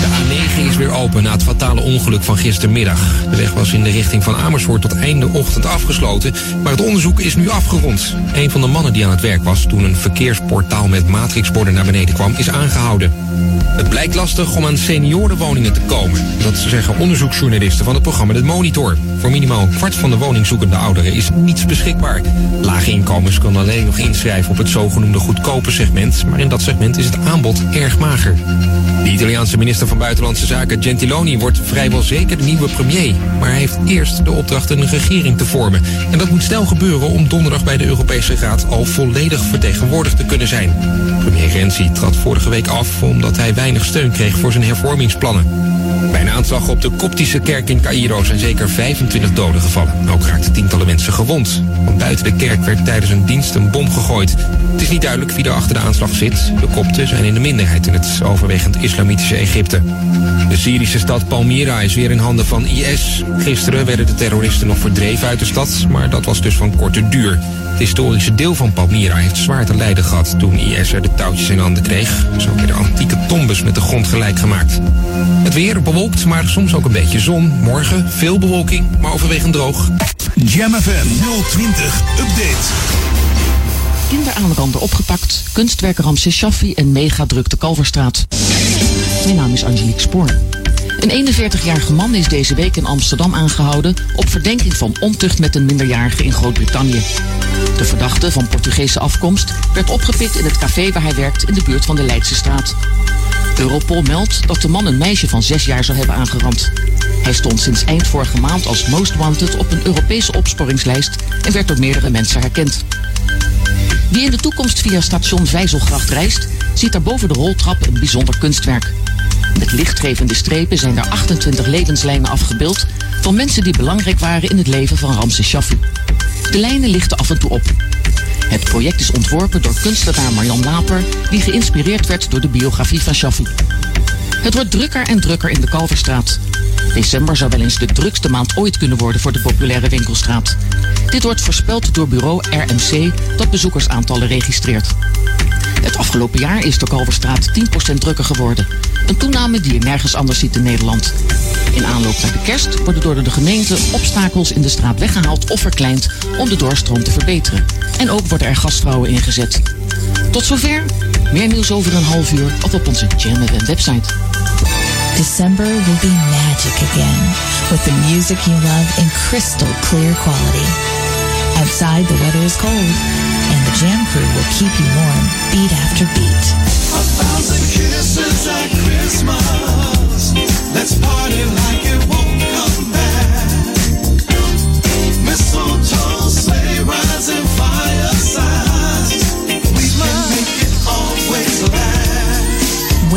De A9 is weer open na het fatale ongeluk van gistermiddag. De weg was in de richting van Amersfoort tot einde ochtend afgesloten, maar het onderzoek is nu afgerond. Een van de mannen die aan het werk was toen een verkeersportaal met matrixborden naar beneden kwam, is aangehouden. Het blijkt lastig om aan seniorenwoningen te komen. Dat zeggen onderzoeksjournalisten van het programma De Monitor. Voor minimaal een kwart van de woningzoekende ouderen is niets beschikbaar. Lage inkomens kunnen alleen nog inschrijven op het zogenoemde goedkope segment, maar in dat segment is het aanbod erg mager. De Italiaanse minister van Buitenlandse Zaken Gentiloni wordt vrijwel zeker de nieuwe premier. Maar hij heeft eerst de opdracht een regering te vormen. En dat moet snel gebeuren om donderdag bij de Europese Raad al volledig vertegenwoordigd te kunnen zijn. Premier Renzi trad vorige week af omdat hij weinig steun kreeg voor zijn hervormingsplannen. Bij een aanslag op de Koptische kerk in Cairo zijn zeker 25 doden gevallen. Ook raakten tientallen mensen gewond. Want buiten de kerk werd tijdens een dienst een bom gegooid. Het is niet duidelijk wie er achter de aanslag zit. De Kopten zijn in de minderheid in het overwegend islamitische Egypte. De Syrische stad Palmyra is weer in handen van IS. Gisteren werden de terroristen nog verdreven uit de stad, maar dat was dus van korte duur. Het historische deel van Palmyra heeft zwaar te lijden gehad toen IS er de touwtjes in handen kreeg. Zo werden antieke tombes met de grond gelijk gemaakt. Het weer bewolkt, maar soms ook een beetje zon. Morgen veel bewolking, maar overwegend droog. Jam FM 020 Update. Kinderaanranden opgepakt, kunstwerker Ramses Shaffi en megadruk de Kalverstraat. Mijn naam is Angelique Spoor. Een 41-jarige man is deze week in Amsterdam aangehouden op verdenking van ontucht met een minderjarige in Groot-Brittannië. De verdachte van Portugese afkomst werd opgepikt in het café waar hij werkt in de buurt van de Leidse straat. Europol meldt dat de man een meisje van zes jaar zou hebben aangerand. Hij stond sinds eind vorige maand als most wanted op een Europese opsporingslijst en werd door meerdere mensen herkend. Wie in de toekomst via station Vijzelgracht reist, ziet daar boven de roltrap een bijzonder kunstwerk. Met lichtgevende strepen zijn daar 28 levenslijnen afgebeeld van mensen die belangrijk waren in het leven van Ramses Shaffi. De lijnen lichten af en toe op. Het project is ontworpen door kunstenaar Marjan Laper, die geïnspireerd werd door de biografie van Shaffi. Het wordt drukker en drukker in de Kalverstraat. December zou wel eens de drukste maand ooit kunnen worden voor de populaire winkelstraat. Dit wordt voorspeld door bureau RMC dat bezoekersaantallen registreert. Het afgelopen jaar is de Kalverstraat 10% drukker geworden. Een toename die je nergens anders ziet in Nederland. In aanloop naar de kerst worden door de gemeente obstakels in de straat weggehaald of verkleind om de doorstroom te verbeteren. En ook worden er gastvrouwen ingezet. Tot zover. Meer nieuws over een half uur of op onze Jam FM website. December will be magic again with the music you love in crystal clear quality. Outside, the weather is cold, and the Jam crew will keep you warm beat after beat. A thousand kisses at Christmas. Let's party like it won't come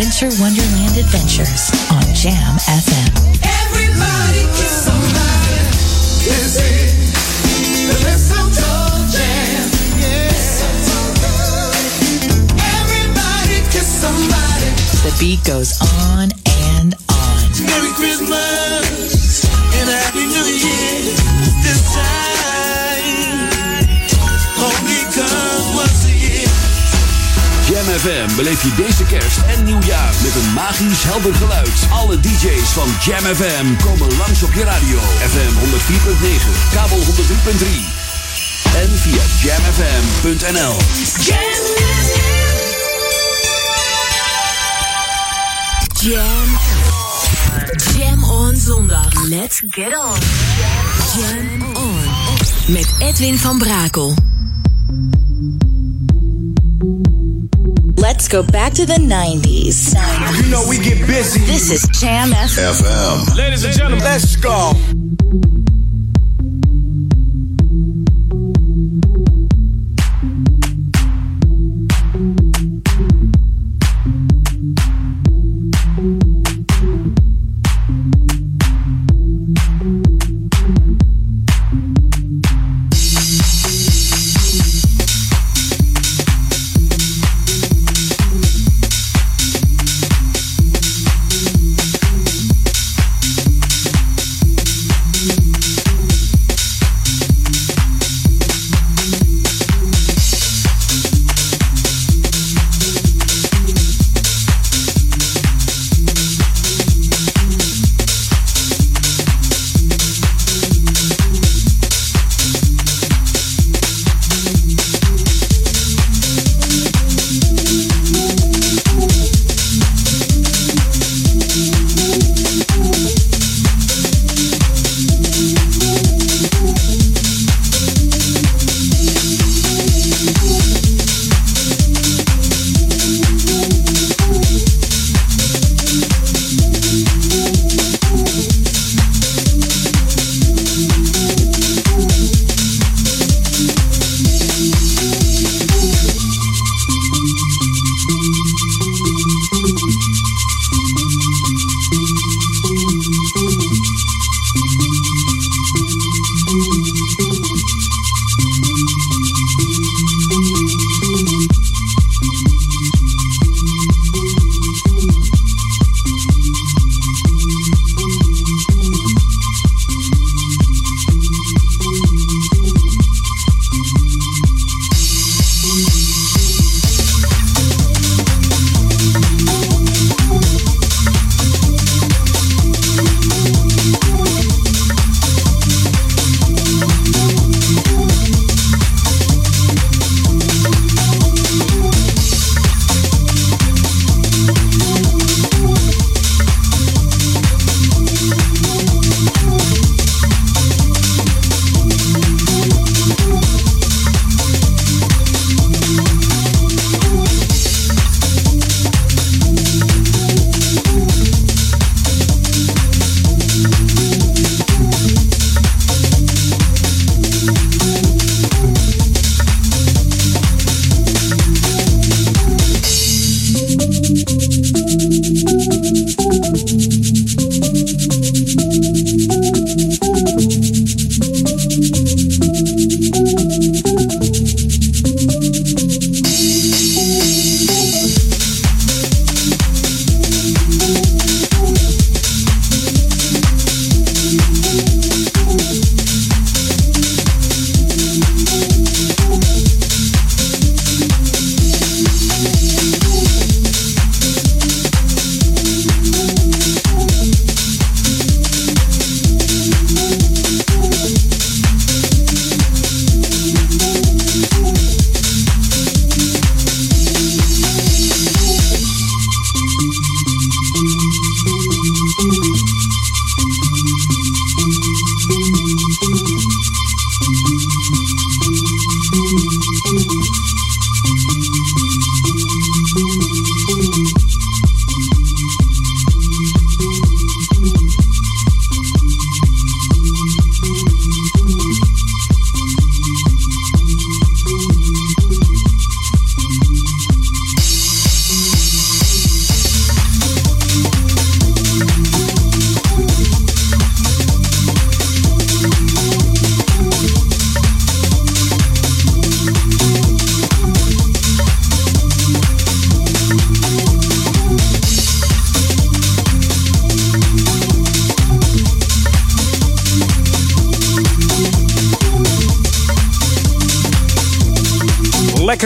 Winter Wonderland Adventures on Jam FM. Everybody kiss somebody. The mistletoe jam. Everybody kiss somebody. The beat goes on and on. Merry Christmas FM beleef je deze kerst en nieuwjaar met een magisch helder geluid. Alle DJ's van Jam FM komen langs op je radio. FM 104.9, kabel 103.3 en via jamfm.nl. Jam. Jam on zondag. Let's get on. Jam on. Met Edwin van Brakel. Let's go back to the 90s. You know we get busy. This is Jam FM. FM. Ladies and gentlemen, let's go.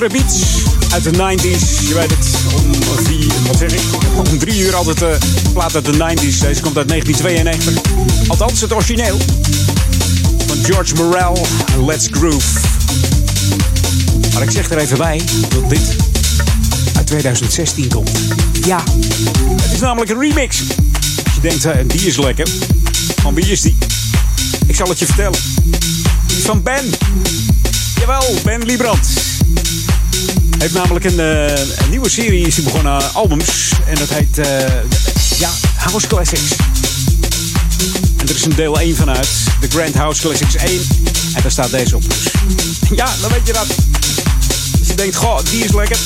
Lekkere uit de 90s. Je weet het, om vier, wat zeg ik? Om drie uur altijd uh, plaat uit de 90s. Deze komt uit 1992. Althans, het origineel. Van George Morel, Let's Groove. Maar ik zeg er even bij dat dit uit 2016 komt. Ja, het is namelijk een remix. Als je denkt, uh, die is lekker. Van wie is die? Ik zal het je vertellen. Die van Ben. Jawel, Ben Liebrand. Heeft namelijk een, uh, een, nieuwe serie is begonnen, albums. En dat heet, uh, ja, House Classics. En er is een deel 1 vanuit. De Grand House Classics 1. En daar staat deze op. Dus ja, dan weet je dat. Als je denkt, goh, die is lekker.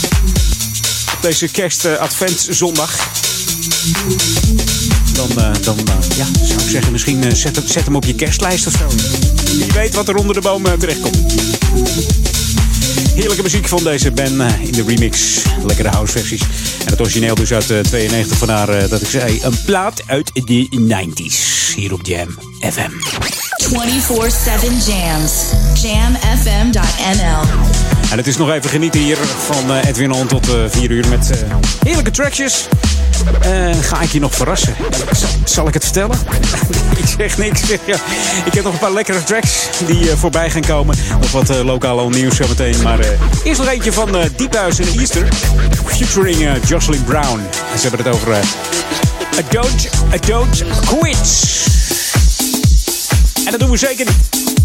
Op deze kerst-adventszondag. dan, uh, dan ja, zou ik zeggen, misschien zet, hem, zet hem op je kerstlijst of zo. Wie weet wat er onder de boom terechtkomt. Heerlijke muziek van deze band in de remix. Lekkere houseversies. En het origineel dus uit 92 vandaar uh, dat ik zei een plaat uit de 90s. Hier op Jam FM. 24-7 Jams. Jamfm.nl En het is nog even genieten hier van Edwin On tot 4 uh, uur met heerlijke trackjes. Ga ik je nog verrassen? Zal, ik het vertellen? ik zeg niks. Ik heb nog een paar lekkere tracks die voorbij gaan komen. Nog wat lokaal nieuws zometeen. Maar eerst nog eentje van Diephuis en Easter. Featuring Jocelyn Brown. En ze hebben het over A Don't, a don't Quit. En dat doen we zeker niet.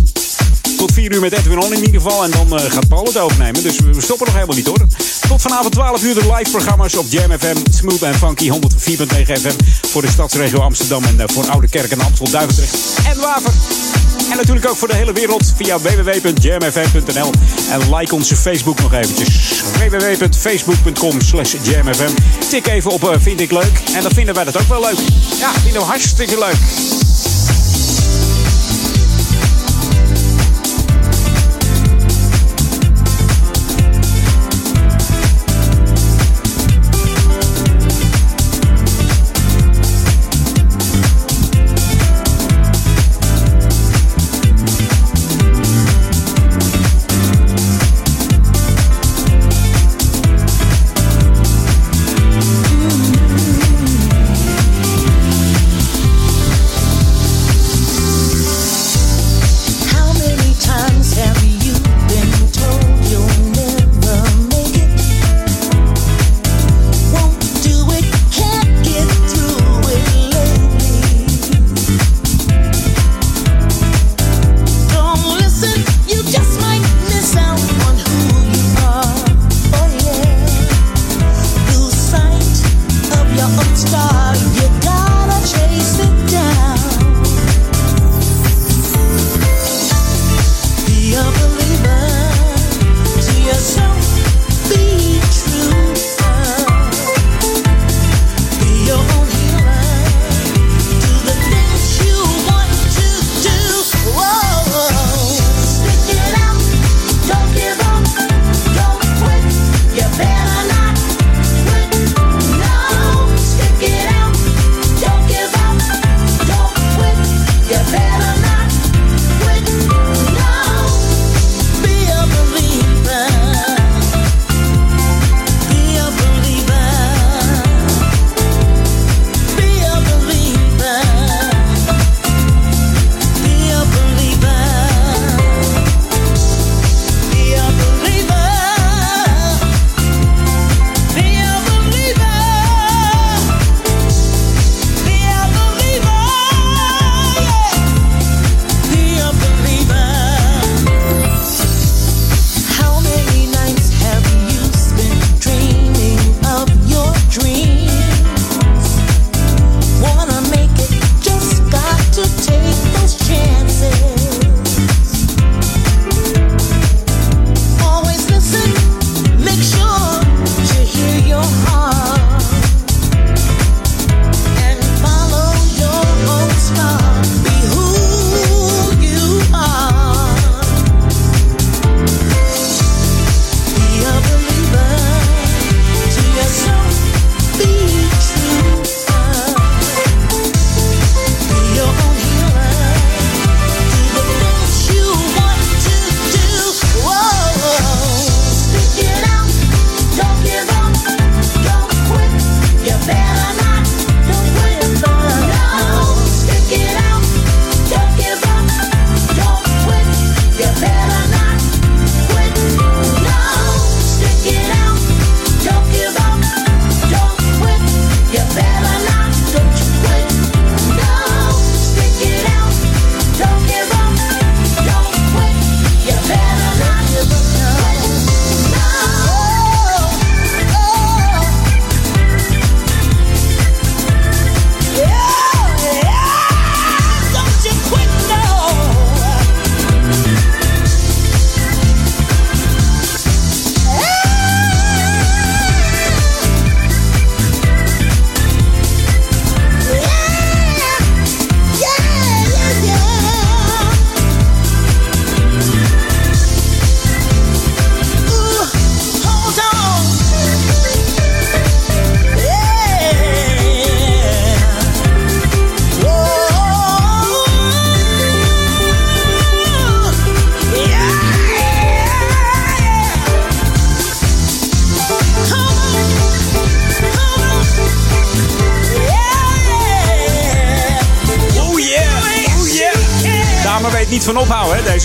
Tot 4 uur met Edwin On in ieder geval. En dan uh, gaat Paul het overnemen. Dus we stoppen nog helemaal niet hoor. Tot vanavond 12 uur de live programma's op Jam FM. Smooth en Funky 104.9 FM. Voor de stadsregio Amsterdam. En uh, voor Oude Kerk en Amstel, Duivendrecht en Waver. En natuurlijk ook voor de hele wereld via www.jamfm.nl. En like onze Facebook nog eventjes. www.facebook.com slash jamfm. Tik even op uh, vind ik leuk. En dan vinden wij dat ook wel leuk. Ja, vinden we hartstikke leuk.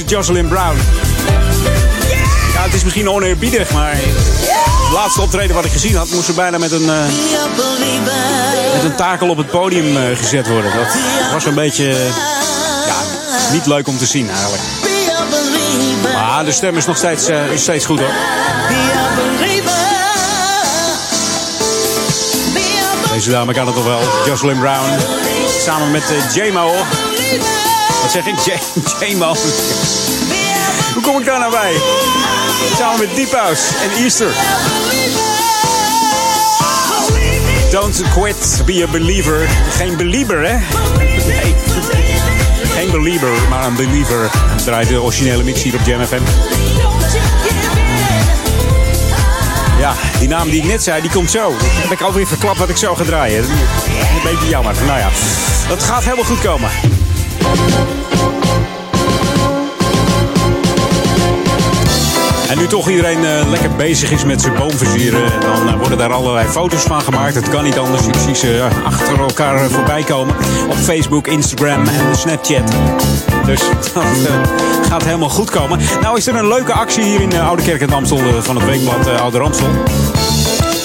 Jocelyn Brown. Ja, het is misschien oneerbiedig, maar het laatste optreden wat ik gezien had, moest ze bijna met een, eh, met een takel op het podium eh, gezet worden. Dat was een beetje ja, niet leuk om te zien eigenlijk. Maar de stem is nog steeds, eh, is steeds goed hoor. Deze dame kan het toch wel. Jocelyn Brown. Samen met J-Mo. Wat zeg ik? J-Mo. Hoe kom ik daar nou bij? Samen met Deep en Easter. Don't quit, be a believer. Geen believer, hè? Nee. Geen believer, maar een believer. Draait de originele mix hier op Jam FM. Ja, die naam die ik net zei, die komt zo. Dan heb ik alweer verklapt wat ik zo ga draaien. Een beetje jammer. Nou ja, dat gaat helemaal goed komen. Nu toch iedereen eh, lekker bezig is met zijn boom versieren, dan eh, worden daar allerlei foto's van gemaakt. Het kan niet anders. Ik zie ze eh, achter elkaar eh, voorbij komen op Facebook, Instagram en Snapchat. Dus dat eh, gaat helemaal goed komen. Nou is er een leuke actie hier in eh, Oude Kerk en Amstel eh, van het weekblad eh, Oude Amstel.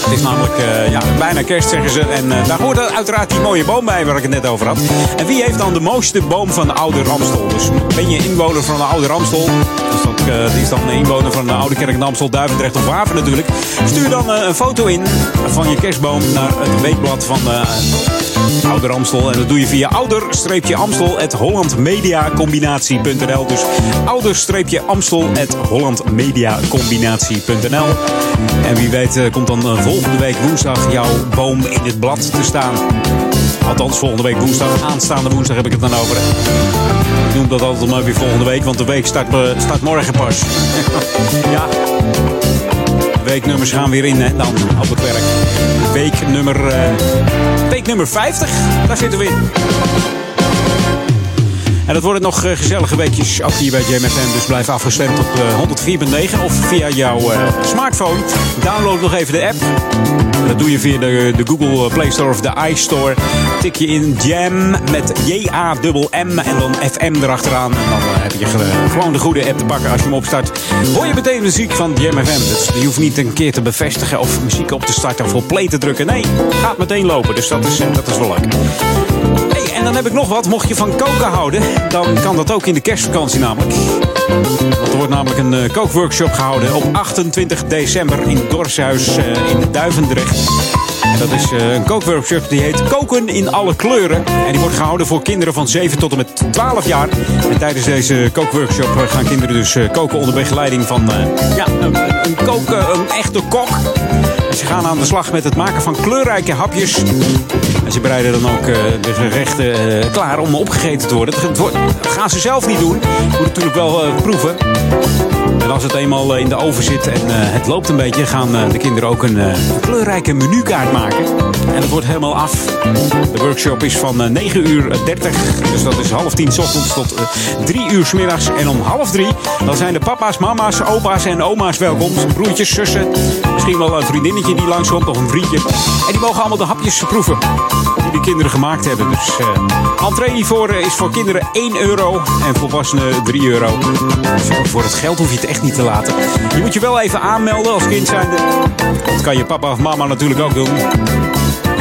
Het is namelijk eh, ja, bijna kerst, zeggen ze. En eh, daar hoort uiteraard die mooie boom bij waar ik het net over had. En wie heeft dan de mooiste boom van de Oude Ramstel? Dus ben je inwoner van de Oude Ramstel? Dus dat eh, is dan een inwoner van de Oude Kerk en Amstel, Duivendrecht of Waver natuurlijk. Stuur dan een foto in van je kerstboom naar het weekblad van Ouder Amstel. En dat doe je via ouder-amstel.hollandmediacombinatie.nl Dus ouder-amstel.hollandmediacombinatie.nl En wie weet eh, komt dan eh, volgende week woensdag jouw boom in het blad te staan. Althans, volgende week woensdag. Aanstaande woensdag heb ik het dan over. Ik noem dat altijd maar weer volgende week, want de week start, eh, start morgen pas. ja. Weeknummers gaan weer in, hè, dan op het werk. Week nummer, eh, week nummer 50, daar zitten we in. En dat worden nog eh, gezellige weekjes ook hier bij JMFM. Dus blijf afgestemd op eh, 104.9 of via jouw eh, smartphone. Download nog even de app. Dat doe je via de, de Google Play Store of de iStore. Tik je in Jam met J-A-M-M en dan FM erachteraan. En dan eh, heb je ge- gewoon de goede app te pakken als je hem opstart. Hoor je meteen muziek van Jam FM. Dus je hoeft niet een keer te bevestigen of muziek op te starten of op play te drukken. Nee, gaat meteen lopen. Dus dat is, eh, dat is wel leuk. En dan heb ik nog wat. Mocht je van koken houden, dan kan dat ook in de kerstvakantie namelijk. Want er wordt namelijk een eh, kookworkshop gehouden op 28 december in het Dorpshuis eh, in Duivendrecht. En dat is eh, een kookworkshop die heet Koken in alle kleuren. En die wordt gehouden voor kinderen van 7 tot en met 12 jaar. En tijdens deze kookworkshop gaan kinderen dus koken onder begeleiding van ja, een, een, kook, eh, een echte kok. Ze gaan aan de slag met het maken van kleurrijke hapjes. En ze bereiden dan ook eh, de gerechten eh, klaar om opgegeten te worden. Dat gaan ze zelf niet doen. Moet natuurlijk wel eh, proeven. En als het eenmaal eh, in de oven zit en eh, het loopt een beetje, gaan eh, de kinderen ook een kleurrijke menukaart maken. En dat wordt helemaal af. De workshop is van eh, 9 uur 30, dus dat is half tien 's ochtends tot eh, 3 uur 's middags. En om half drie, dan zijn de papa's, mama's, opa's en oma's welkom. Broertjes, zussen, misschien wel een vriendinnetje die langskomt of een vriendje. En die mogen allemaal de hapjes proeven die de kinderen gemaakt hebben. Dus eh entree hiervoor eh, is voor kinderen 1 euro en volwassenen 3 euro. Dus voor het geld hoef je het echt niet te laten. Je moet je wel even aanmelden als kind zijnde. Dat kan je papa of mama natuurlijk ook doen.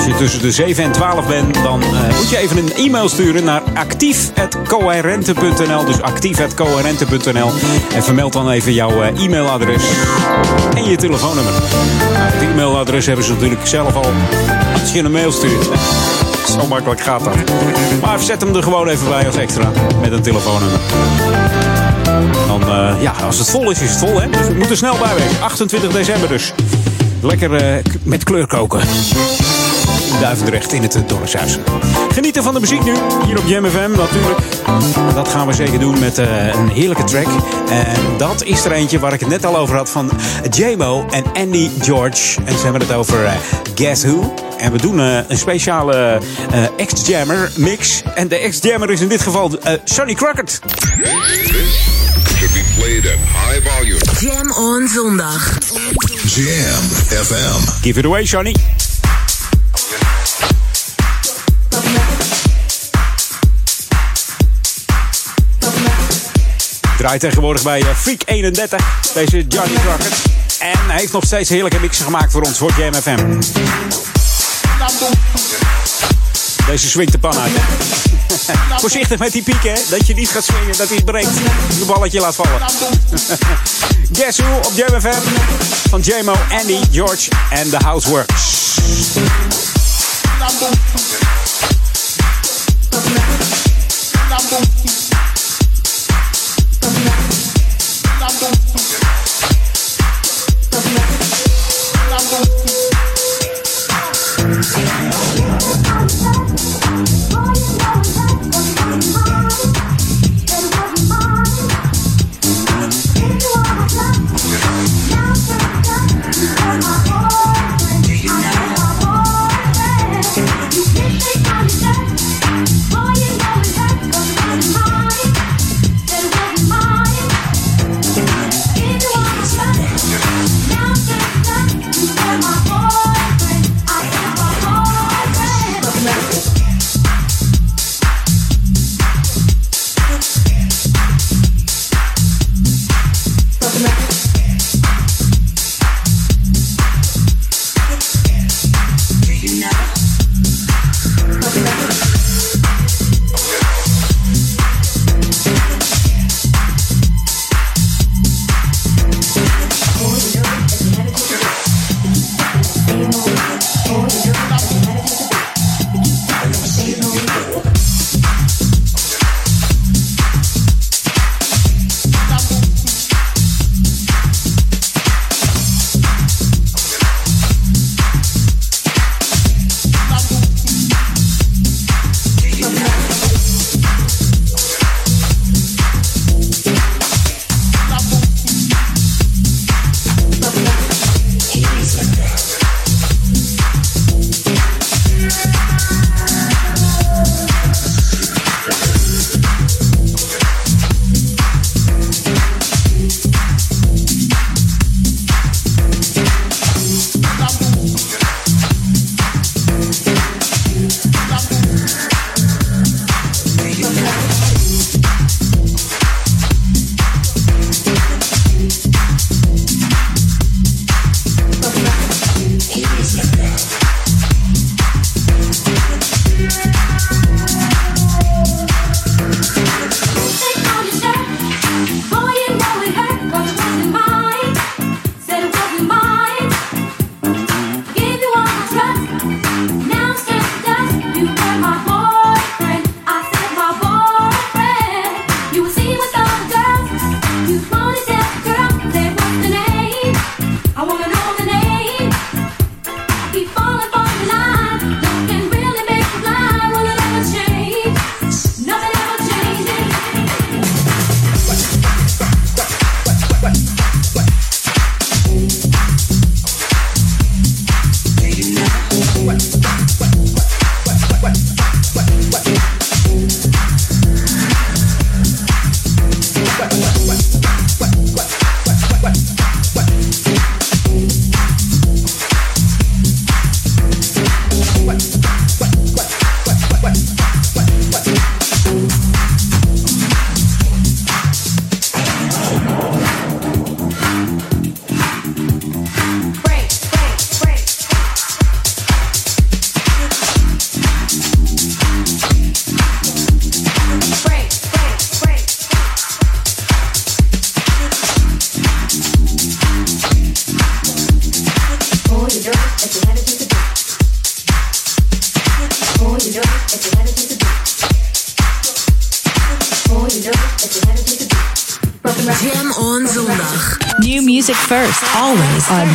Als je tussen de 7 en 12 bent, dan eh, moet je even een e-mail sturen naar actief.coherente.nl. Dus actief.coherente.nl. En vermeld dan even jouw eh, e-mailadres en je telefoonnummer. Nou, het e-mailadres hebben ze natuurlijk zelf al als je een mail stuurt. Zo makkelijk gaat dat. Maar zet hem er gewoon even bij als extra met een telefoonnummer. Dan, eh, ja, als het vol is, is het vol. Hè? Dus we moeten snel bij wezen. 28 december dus. Lekker met kleur koken. In Duivendrecht in het Dorpshuis. Genieten van de muziek nu, hier op Jam FM natuurlijk. Dat gaan we zeker doen met eh, een heerlijke track. En dat is er eentje waar ik het net al over had van J-Mo en Andy George. En ze hebben het over eh, Guess Who. En we doen eh, een speciale eh, X-Jammer mix. En de X-Jammer is in dit geval eh, Sonny Crockett. Should be played at high volume. Jam on zondag. Jam FM. Give it away, Sonny. Draait tegenwoordig bij eh, Freak 31. Deze Johnny Crockett. En hij heeft nog steeds heerlijke mixen gemaakt voor ons, voor Jam FM. Deze swingt de pan uit. Voorzichtig met die piek. Dat je niet gaat swingen, dat hij breekt. Je balletje laat vallen. Guess Who op Jam FM. Van JMO, Andy, George en The Houseworks.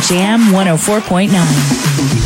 Jam 104.9.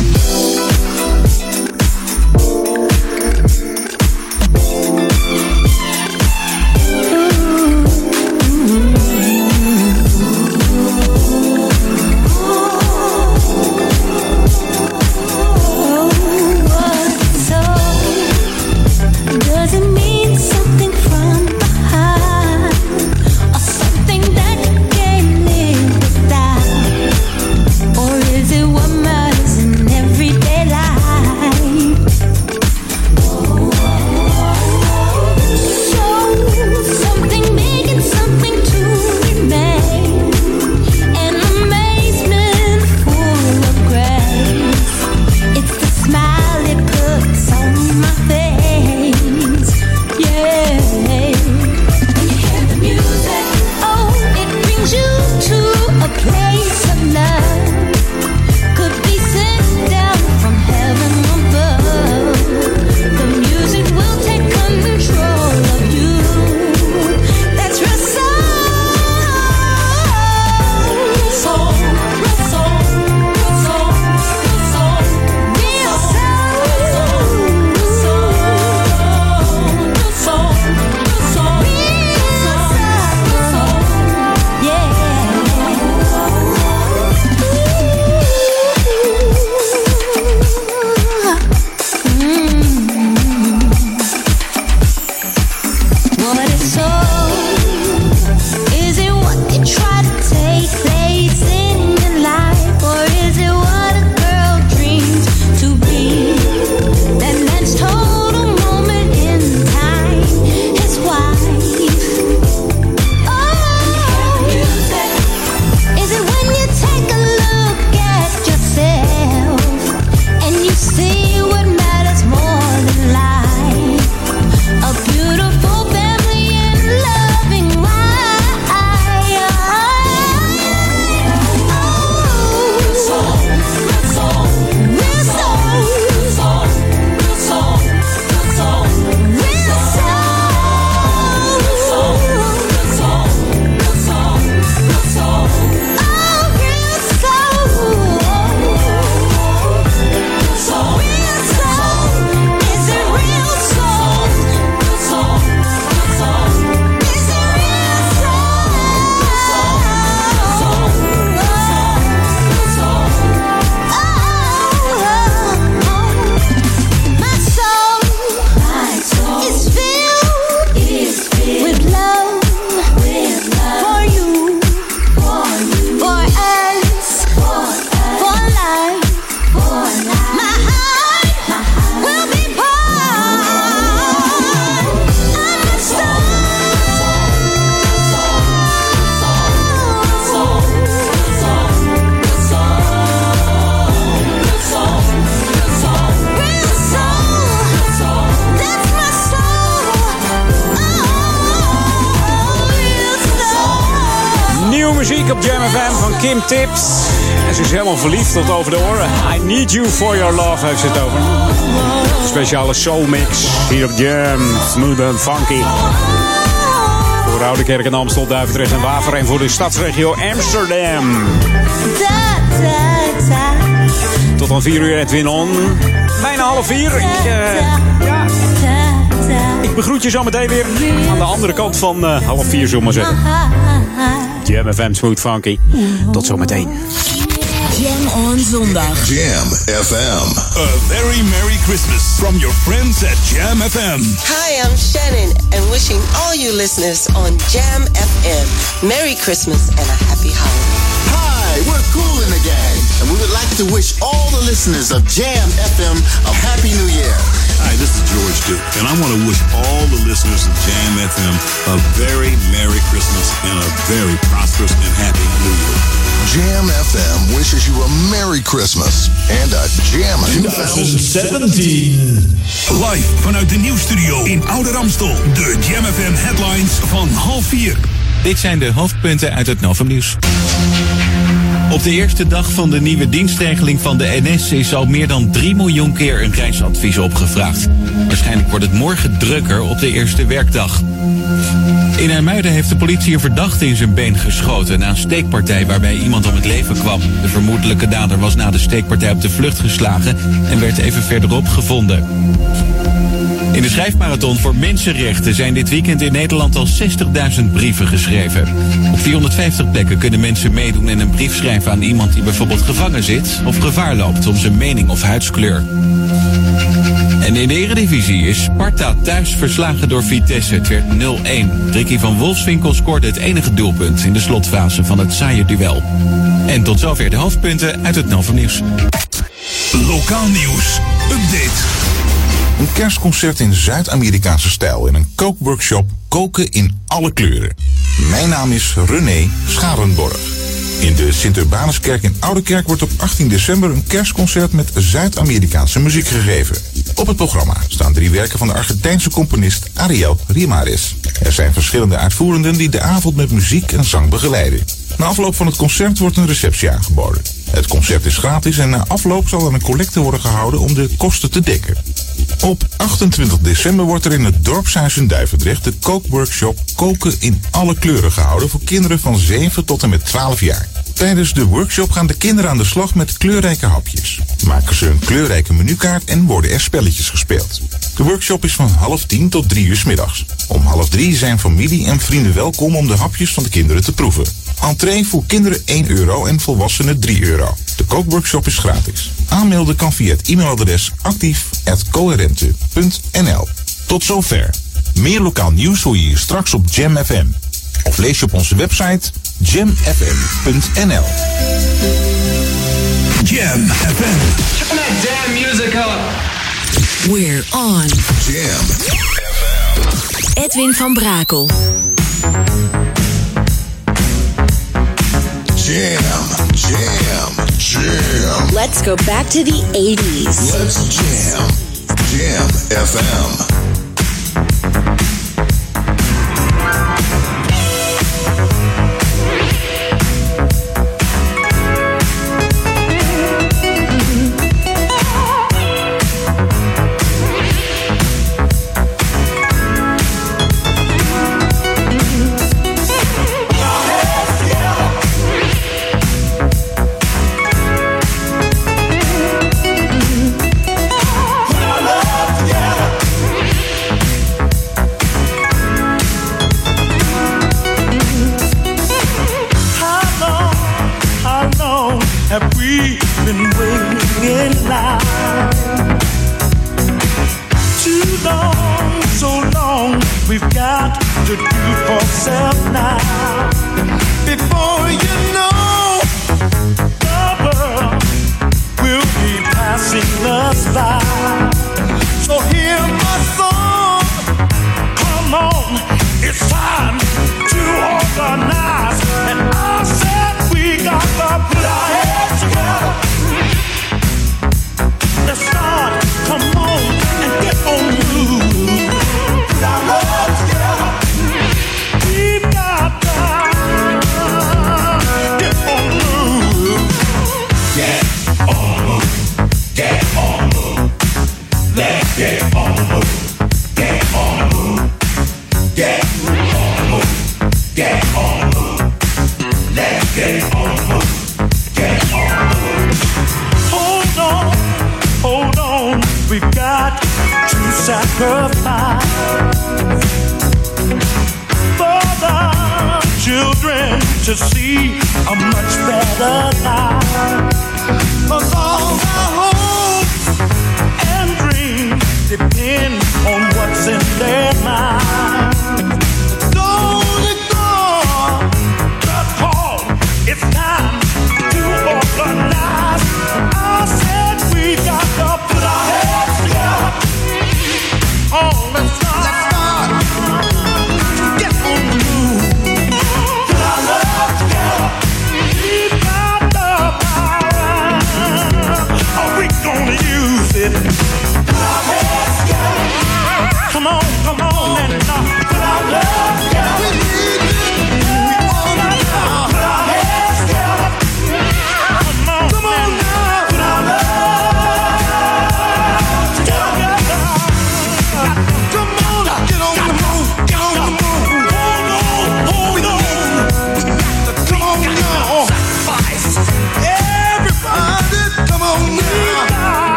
tot over de oren. I need you for your love heeft ze het over. Speciale soul mix hier op Jam. Smooth and funky. Voor Oude Kerk en Amstel, Duivendrecht en Waver. En voor de stadsregio Amsterdam. Tot aan 4 uur Edwin On. Bijna half 4. Ik, eh, ja. Ik begroet je zo meteen weer aan de andere kant van eh, half 4, zullen we maar zeggen. Jam FM Smooth Funky. Tot zometeen. Jam on zondag. Jam FM. A very Merry Christmas from your friends at Jam FM. Hi, I'm Shannon, and wishing all you listeners on Jam FM Merry Christmas and a happy holiday. Hi, we're Cool in the Gang, and we would like to wish all the listeners of Jam FM a Happy New Year. Hi, this is George Duke, and I want to wish all the listeners of Jam FM a very Merry Christmas and a very prosperous and happy New Year. Jam FM wishes you a Merry Christmas and a Jam 2017. Live vanuit de nieuwsstudio in Ouder Amstel. De Jam FM headlines van half 4. Dit zijn de hoofdpunten uit het Novum Nieuws. Op de eerste dag van de nieuwe dienstregeling van de NS is al meer dan 3 miljoen keer een reisadvies opgevraagd. Waarschijnlijk wordt het morgen drukker op de eerste werkdag. In IJmuiden heeft de politie een verdachte in zijn been geschoten na een steekpartij waarbij iemand om het leven kwam. De vermoedelijke dader was na de steekpartij op de vlucht geslagen en werd even verderop gevonden. In de schrijfmarathon voor mensenrechten zijn dit weekend in Nederland al 60.000 brieven geschreven. Op 450 plekken kunnen mensen meedoen en een brief schrijven aan iemand die bijvoorbeeld gevangen zit of gevaar loopt om zijn mening of huidskleur. En in de Eredivisie is Sparta thuis verslagen door Vitesse. Het werd 0-1. Ricky van Wolfswinkel scoorde het enige doelpunt in de slotfase van het saaie duel. En tot zover de hoofdpunten uit het Novum Nieuws. Lokaal nieuws. Update. Een kerstconcert in Zuid-Amerikaanse stijl in een kookworkshop Koken in alle kleuren. Mijn naam is René Scharenborg. In de Sint-Urbanuskerk in Oudekerk wordt op 18 december een kerstconcert met Zuid-Amerikaanse muziek gegeven. Op het programma staan drie werken van de Argentijnse componist Ariel Rimares. Er zijn verschillende uitvoerenden die de avond met muziek en zang begeleiden. Na afloop van het concert wordt een receptie aangeboden. Het concert is gratis en na afloop zal er een collecte worden gehouden om de kosten te dekken. Op 28 december wordt er in het dorpshuis in Duivendrecht de kookworkshop Koken in alle kleuren gehouden voor kinderen van 7 tot en met 12 jaar. Tijdens de workshop gaan de kinderen aan de slag met kleurrijke hapjes. Maken ze een kleurrijke menukaart en worden er spelletjes gespeeld. De workshop is van half tien tot drie uur middags. Om half drie zijn familie en vrienden welkom om de hapjes van de kinderen te proeven. Entree voor kinderen 1 euro en volwassenen 3 euro. De kookworkshop is gratis. Aanmelden kan via het e-mailadres actief.coherente.nl. Tot zover. Meer lokaal nieuws hoor je hier straks op Jam FM. Of lees je op onze website jamfm.nl. Jam FM. Turn that damn music up. We're on. Jam. Edwin van Brakel. Jam. Jam. Jam. Let's go back to the 80s. Let's jam. Jam FM. To do for self now. Before you know, the world will be passing us by. So hear my song. Come on, it's time to organize. And I said.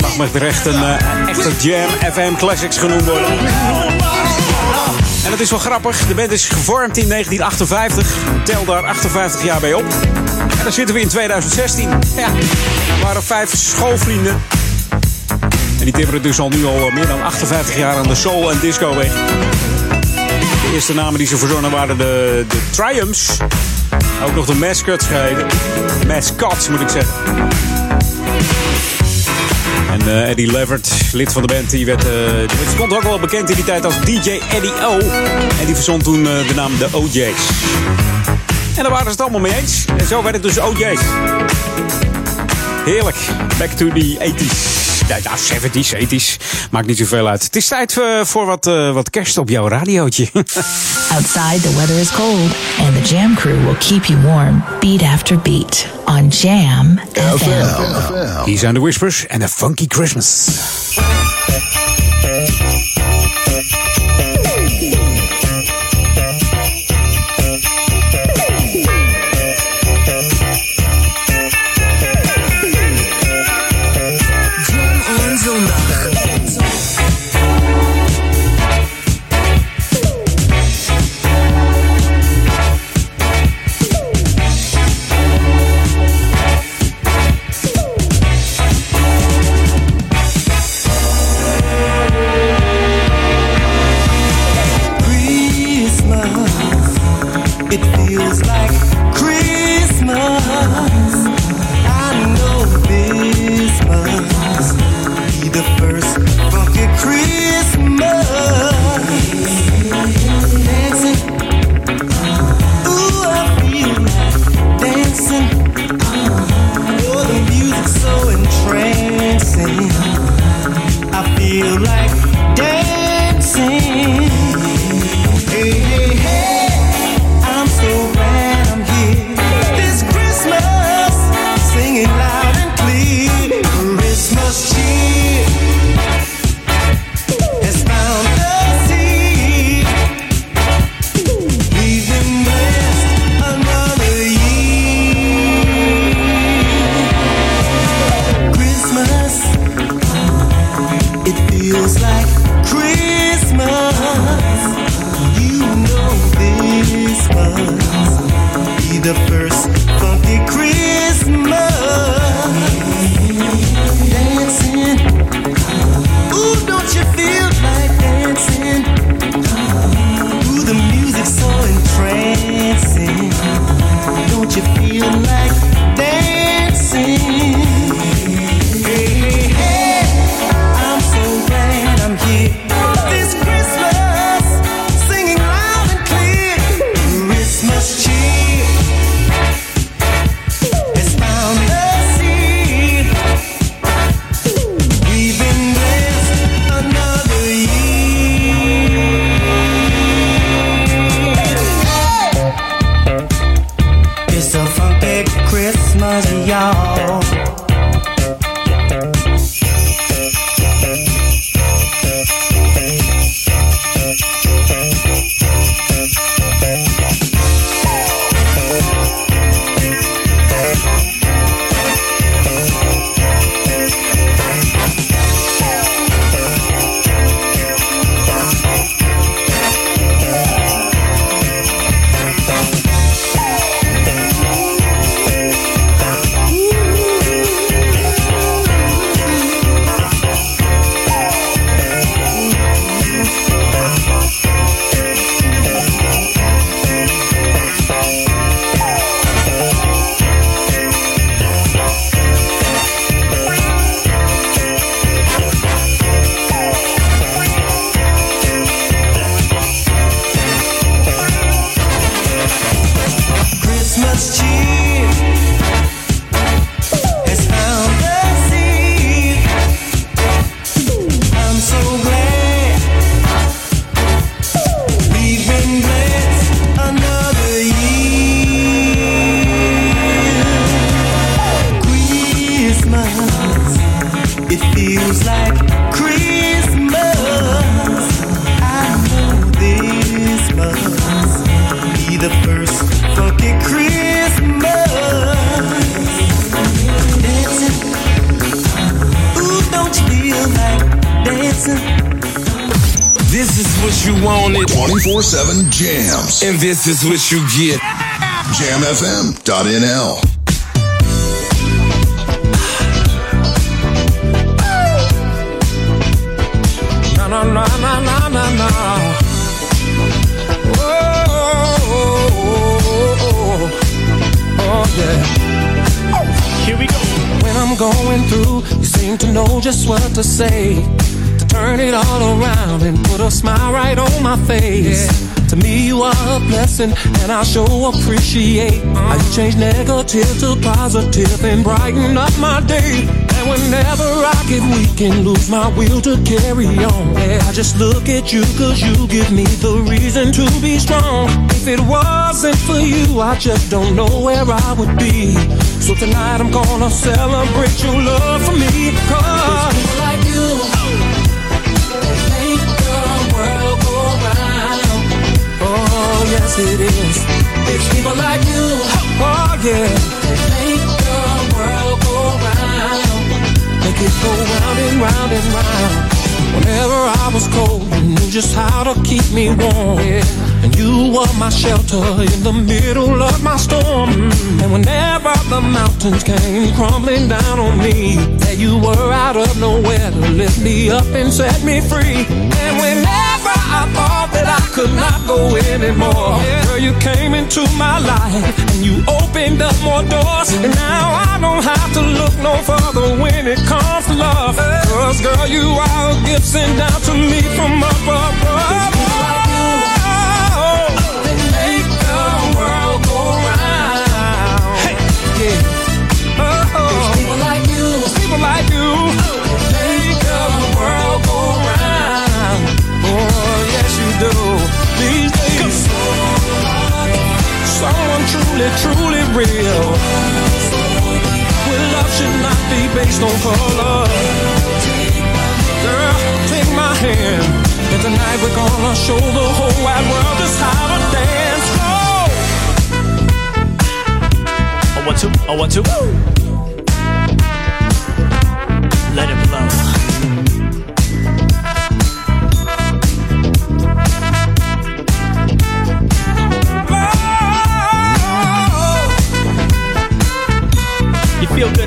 Mag met recht een eh, echte Jam FM Classics genoemd worden. En het is wel grappig. De band is gevormd in 1958. Tel daar 58 jaar bij op. En dan zitten we in 2016. Ja, er waren vijf schoolvrienden. En die timmeren dus al nu al meer dan 58 jaar aan de soul en disco weg. De eerste namen die ze verzonnen waren de, de Triumphs. Ook nog de Mascots geheten. Mascots moet ik zeggen. En eh, Eddie Levert, lid van de band, die, werd, eh, die stond ook wel bekend in die tijd als DJ Eddie O. En die verzond toen eh, de naam de OJ's. En daar waren ze het allemaal mee eens. En zo werd het dus OJ's. Heerlijk. Back to the 80s. Ja, ja 70s, 80s. Maakt niet zoveel uit. Het is tijd eh, voor wat, eh, wat kerst op jouw radiootje. Outside, the weather is cold, and the Jam crew will keep you warm beat after beat on Jam FM. Hier zijn de Whispers en A Funky Christmas. This is what you get. JamFM.nl. Na na na na na na na. Oh, oh, oh, oh, oh, oh, yeah. Here we go. When I'm going through, you seem to know just what to say. Turn it all around and put a smile right on my face. To me, you are a blessing, and I sure appreciate how you uh-huh. change negative to positive and brighten up my day. And whenever I get weak and lose my will to carry on, yeah, I just look at you cause you give me the reason to be strong. If it wasn't for you, I just don't know where I would be. So tonight I'm gonna celebrate your love for me. Cause Yes it is. It's people like you. Oh, yeah. Make the world go round. Make it go round and round and round. Whenever I was cold, you knew just how to keep me warm. And you were my shelter in the middle of my storm. And whenever the mountains came crumbling down on me, there you were out of nowhere to lift me up and set me free. And whenever could not go anymore, girl, you came into my life and you opened up more doors. And now I don't have to look no further when it comes to love. Cause girl, you are a gift sent down to me from up above. Truly, truly real. Well, love should not be based on color. Girl, take my hand. And tonight we're gonna show the whole wide world just how to dance slow. Oh, one, two, oh, one, two. Let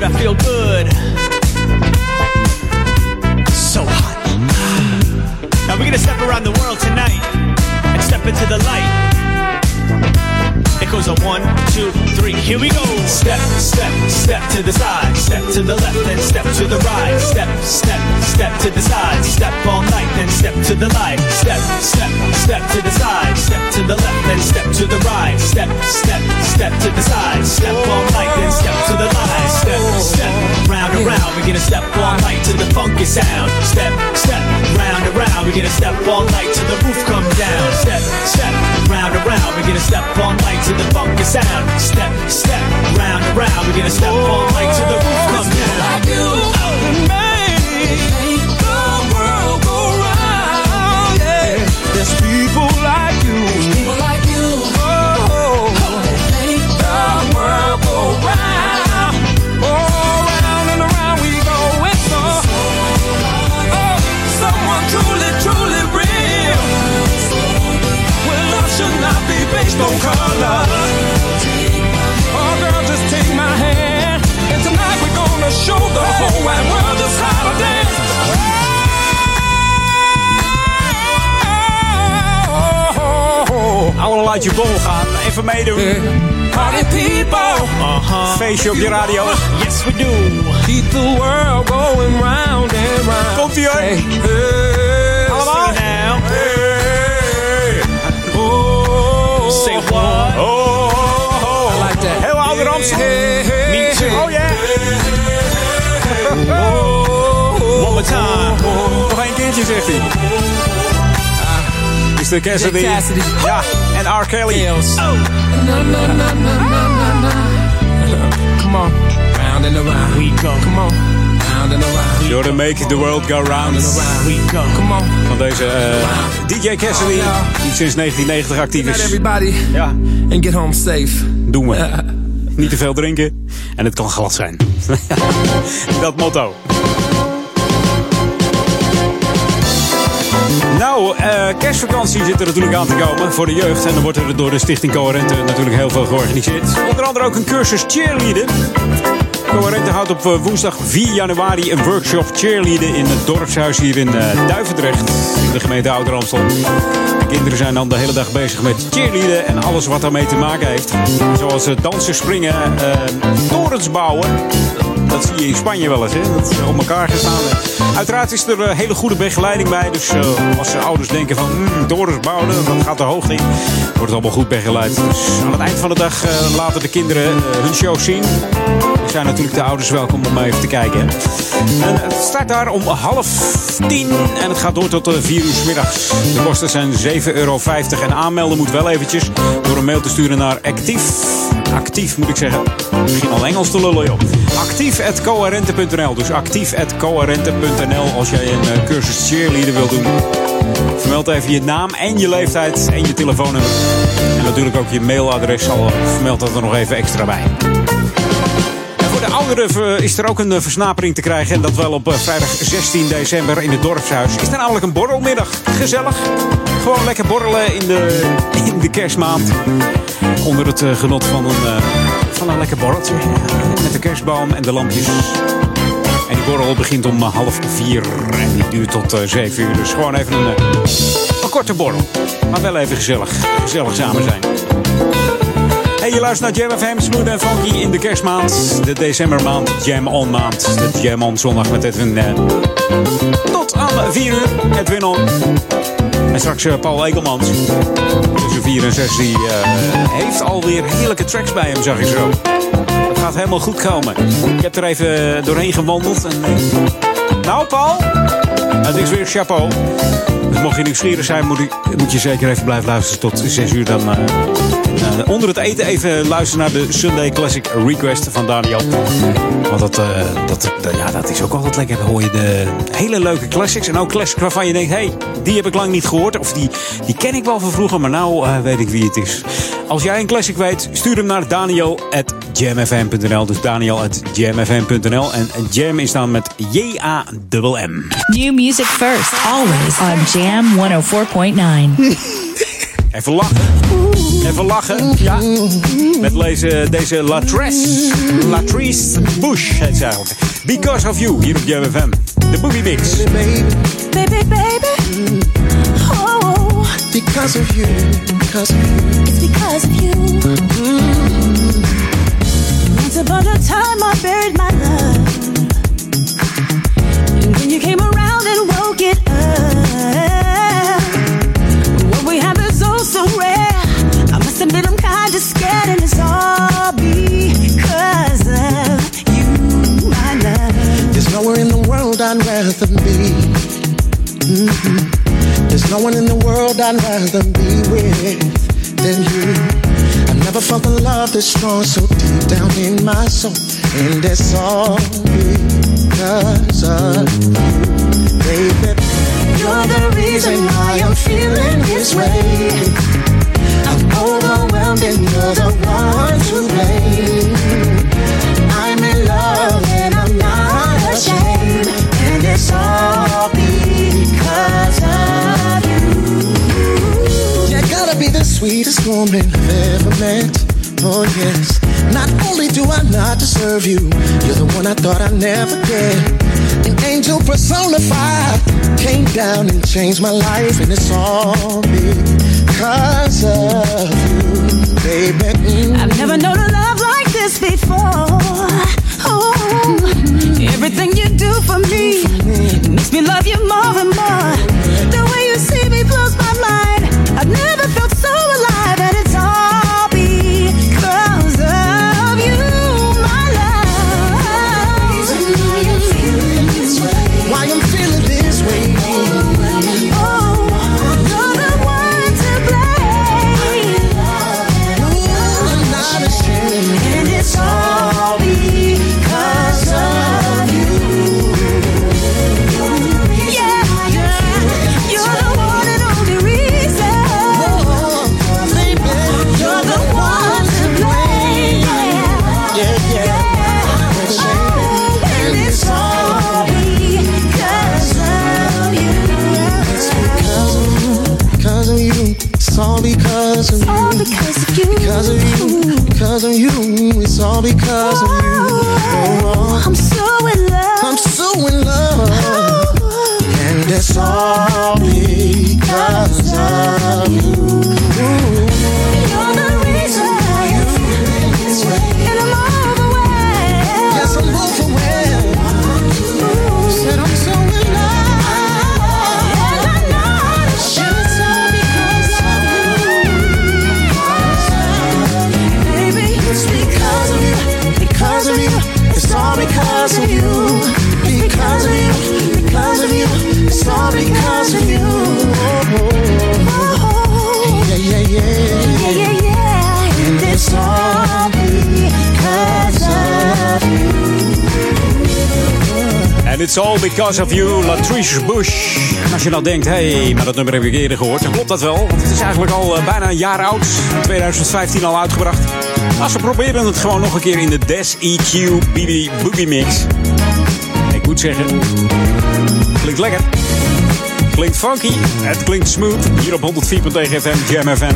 good, I feel good. So hot. Now we're gonna step around the world tonight and step into the light. A one, two, three, here we go. Step, step, step to the side, step to the left, then step to the right. Step, step, step to the side, step all night, then step to the light. Step, step, step to the side, step to the left, then step to the right. Step, step, step to the side, step all night, then step to the light. Step, step, round and round, we're gonna step all night to the funky sound. Step, step, round and round, we're gonna step all night till the roof come down. Step, step, round and round, we're gonna step all night to the funky sound. Step, step, round and round, we're gonna step all night till the roof come down. Like you, oh, make based on color. Oh, girl, just take my hand. And tonight we're gonna show the whole wide world just how to dance. Oude laat je bol gaan. Even meedoen. Party people. Uh-huh. Feestje op je radio. Yes, we do. Keep the world going round and round. Komt ie hoor. Hey, hey, Keertje zegt hij. Is de Cassidy. Nick Cassidy. Ja, en R. Kelly. Hills. Na. Come on. Round and around. We go. Come on. You're to make the world go round. Van deze eh, DJ Cassidy, die sinds 1990 actief is. everybody. Ja, And get home safe. doen we. Niet te veel drinken en het kan glad zijn. Dat motto. Eh, kerstvakantie zit er natuurlijk aan te komen voor de jeugd. En dan wordt er door de Stichting Coherente natuurlijk heel veel georganiseerd. Onder andere ook een cursus cheerleaden. Coherente houdt op eh, woensdag 4 januari een workshop cheerleaden in het dorpshuis hier in eh, Duivendrecht. In de gemeente Ouder Amstel. De kinderen zijn dan de hele dag bezig met cheerleaden en alles wat daarmee te maken heeft. Zoals dansen, springen, eh, torens bouwen. Dat zie je in Spanje wel eens, hè? Dat ze op elkaar gaan staan. Uiteraard is er eh, hele goede begeleiding bij. Dus eh, als de ouders denken van, hmm, torens bouwen, dat gaat de hoogte in. Wordt het allemaal goed begeleid. Dus aan het eind van de dag eh, laten de kinderen hun show zien. Er zijn natuurlijk de ouders welkom om even te kijken. En het start daar om half tien en het gaat door tot vier uur middags. De kosten zijn 7,50 euro en aanmelden moet wel eventjes door een mail te sturen naar actief. Actief moet ik zeggen. Begin al Engels te lullen, joh. Actief.coherente.nl. Dus actief.coherente.nl als jij een eh, cursus cheerleader wilt doen. Vermeld even je naam en je leeftijd en je telefoonnummer. En natuurlijk ook je mailadres. Al vermeld dat er nog even extra bij. Voor de ouderen is er ook een eh, versnapering te krijgen. En dat wel op eh, vrijdag 16 december in het dorpshuis. Is er namelijk een borrelmiddag. Gezellig. Gewoon lekker borrelen in de, in de kerstmaand. Onder het genot van een, van een lekker borreltje. Met de kerstboom en de lampjes. En die borrel begint om eh, half vier en die duurt tot eh, zeven uur. Dus gewoon even een, eh, een korte borrel. Maar wel even gezellig. Gezellig samen zijn. Hey, je luistert naar Jam FM, Smooth en Funky in de kerstmaand. De decembermaand, Jam On maand. De Jam On zondag met Edwin. tot aan 4 uur, Edwin On. En straks eh, Paul Ekelmans. Tussen 4 en 6, die eh, heeft alweer heerlijke tracks bij hem, zag ik zo. Het gaat helemaal goed komen. Ik heb er even doorheen gewandeld. En, eh, nou, Paul, het is weer chapeau. Dus mocht je nieuwsgierig zijn, moet, moet je zeker even blijven luisteren tot 6 uur. Dan eh, onder het eten even luisteren naar de Sunday Classic Request van Daniel. Want dat, eh, dat, dat- ja, dat is ook altijd lekker. Dan hoor je de hele leuke classics. En ook classics waarvan je denkt, hé, hey, die heb ik lang niet gehoord. Of die, die ken ik wel van vroeger, maar nou weet ik wie het is. Als jij een classic weet, stuur hem naar daniel.jamfm.nl. Dus daniel.jamfm.nl. En jam is dan met J-A-M-M. New music first, always on Jam 104.9. Even lachen. Even lachen, ja. Met deze, deze Latrice. Latrice Bush heet ze eigenlijk. Because of You, hier op JMFM. De Boogie Mix. Baby, baby. Oh, because of you. Because of you. It's because of you. Once upon a time, I buried my love. And then you came around and rather be. Mhm. There's no one in the world I'd rather be with than you. I've never felt the love this strong so deep down in my soul. And it's all because of you, baby. You're the reason why I'm feeling this way. I'm overwhelmed and you're the one to blame. Sweetest woman ever met. Oh yes. Not only do I not deserve you, you're the one I thought I'd never get. An angel personified came down and changed my life, and it's all because of you, baby. I've never known a love this before. Oh, everything you do for me makes me love you more and more. The way you see me blows my mind. I've never felt all because of It's all because of you, Latrice Bush. En als je nou denkt, hé, hey, maar dat nummer heb ik eerder gehoord, dan klopt dat wel. Want het is eigenlijk al eh, bijna een jaar oud. In 2015 al uitgebracht. Maar ze proberen het gewoon nog een keer in de Des EQ BB Boogie Mix. Ik moet zeggen, klinkt lekker. Klinkt funky, het klinkt smooth. Hier op 104.9 FM, Jam FM.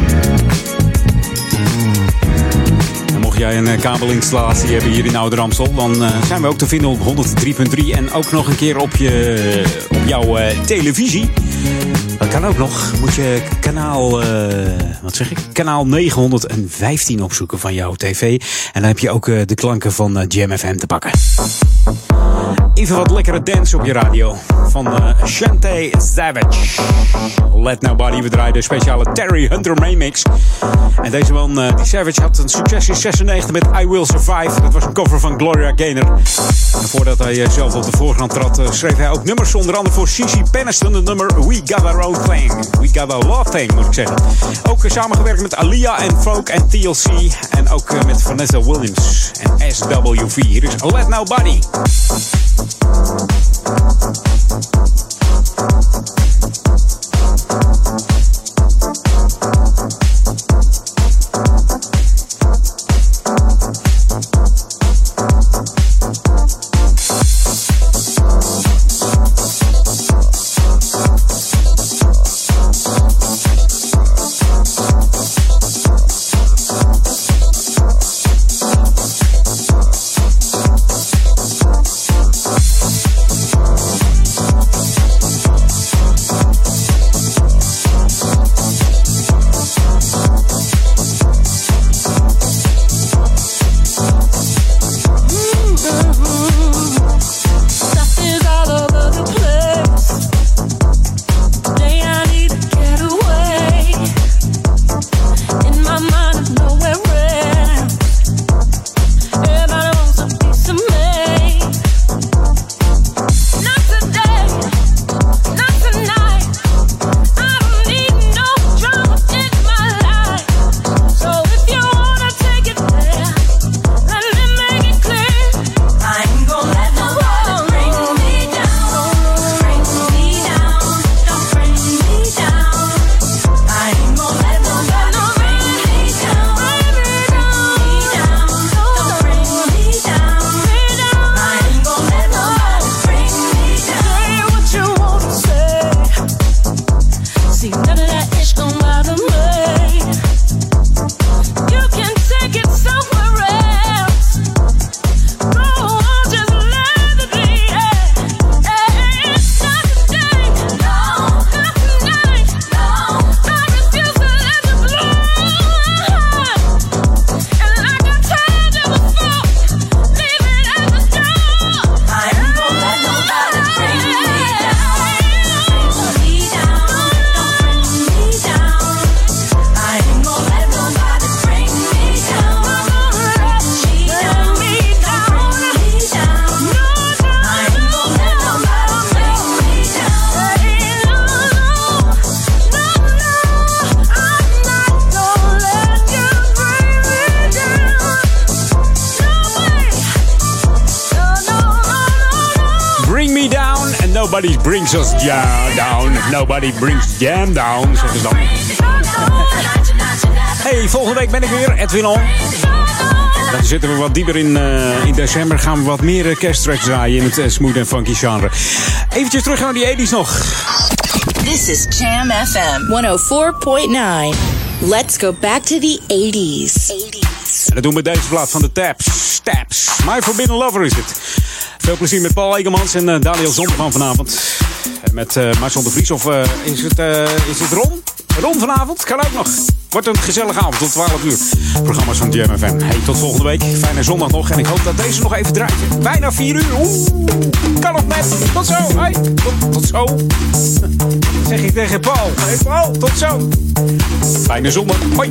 Jij een eh, kabelinstallatie hebben hier in Ouder Amstel, dan eh, zijn we ook te vinden op 103.3 en ook nog een keer op, je, op jouw eh, televisie. Dat kan ook nog. Moet je kanaal, wat zeg ik? Kanaal 915 opzoeken van jouw tv. En dan heb je ook de klanken van Jam FM te pakken. Even wat lekkere dance op je radio. Van eh Shantae Savage. Let Nobody. We draaien de speciale Terry Hunter remix. En deze man, eh, die Savage, had een succes in 96 met I Will Survive. Dat was een cover van Gloria Gaynor. En voordat hij eh, zelf op de voorgrond trad, schreef hij ook nummers. Onder andere voor Cici Peniston, het nummer We Got Our Own Thing. We Got Our Love Thing, moet ik zeggen. Ook samengewerkt met Alia en Folk en TLC. En ook met Vanessa Williams en SWV. Hier is Let Nobody. Thank brings us ja- down. Nobody brings jam down, zeggen ze dan. Hey, volgende week ben ik weer, Edwin On. Dan zitten we wat dieper in, eh, in december. Gaan we wat meer eh, kersttracks draaien in het eh, smooth en funky genre. Eventjes terug naar die 80s nog. This is Jam FM 104.9. Let's go back to the 80s. En dat doen we deze plaat van de Taps. Taps. My Forbidden Lover is het. Veel plezier met Paul Egermans en Daniel Zonder van vanavond. Met eh Marcel de Vries. Of eh, is, het, eh, is het Ron? Ron vanavond? Kan ook nog. Wordt een gezellige avond tot 12 uur. Programma's van Jam FM. Hey, tot volgende week. Fijne zondag nog. En ik hoop dat deze nog even draait. Bijna 4 uur. Oeh. Kan nog net. Tot zo. Hey. Tot, zo. zeg ik tegen Paul. Hey Paul, tot zo. Fijne zondag. Hoi.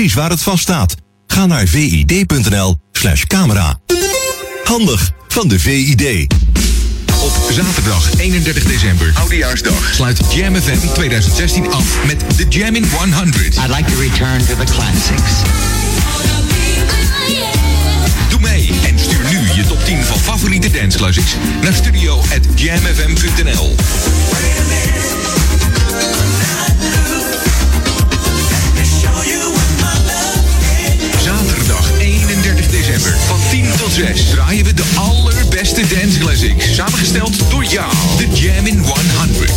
precies waar het vast staat. Ga naar vid.nl slash camera. Handig van de VID. Op zaterdag 31 december, Oudejaarsdag, sluit Jam FM 2016 af met de Jamming 100. I'd like to return to the classics. Doe mee en stuur nu je top 10 van favoriete dance classics naar studio@jamfm.nl. Zaterdag tot 6 draaien we de allerbeste dance classics. Samengesteld door jou, de Jam in 100.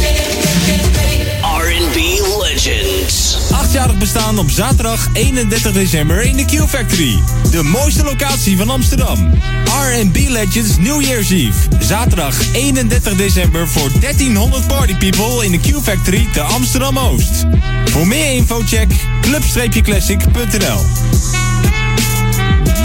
R&B Legends. Achtjarig bestaan op zaterdag 31 december in de Q Factory. De mooiste locatie van Amsterdam. R&B Legends New Year's Eve. Zaterdag 31 december voor 1300 party people in de Q Factory te Amsterdam Oost. Voor meer info check club-classic.nl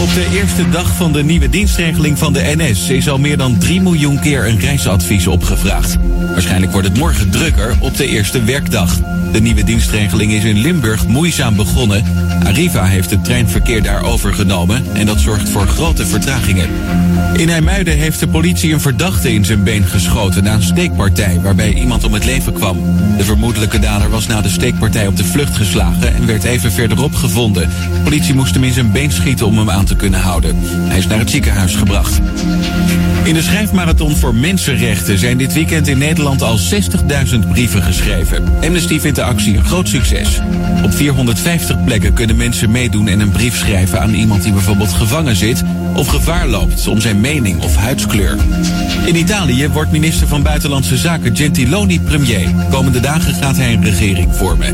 Op de eerste dag van de nieuwe dienstregeling van de NS is al meer dan 3 miljoen keer een reisadvies opgevraagd. Waarschijnlijk wordt het morgen drukker op de eerste werkdag. De nieuwe dienstregeling is in Limburg moeizaam begonnen. Arriva heeft het treinverkeer daar overgenomen en dat zorgt voor grote vertragingen. In IJmuiden heeft de politie een verdachte in zijn been geschoten na een steekpartij waarbij iemand om het leven kwam. De vermoedelijke dader was na de steekpartij op de vlucht geslagen en werd even verderop gevonden. De politie moest hem in zijn been schieten om hem aan te kunnen houden. Hij is naar het ziekenhuis gebracht. In de schrijfmarathon voor mensenrechten zijn dit weekend in Nederland al 60.000 brieven geschreven. Amnesty vindt de actie een groot succes. Op 450 plekken kunnen mensen meedoen en een brief schrijven aan iemand die bijvoorbeeld gevangen zit of gevaar loopt om zijn mening of huidskleur. In Italië wordt minister van Buitenlandse Zaken Gentiloni premier. Komende dagen gaat hij een regering vormen.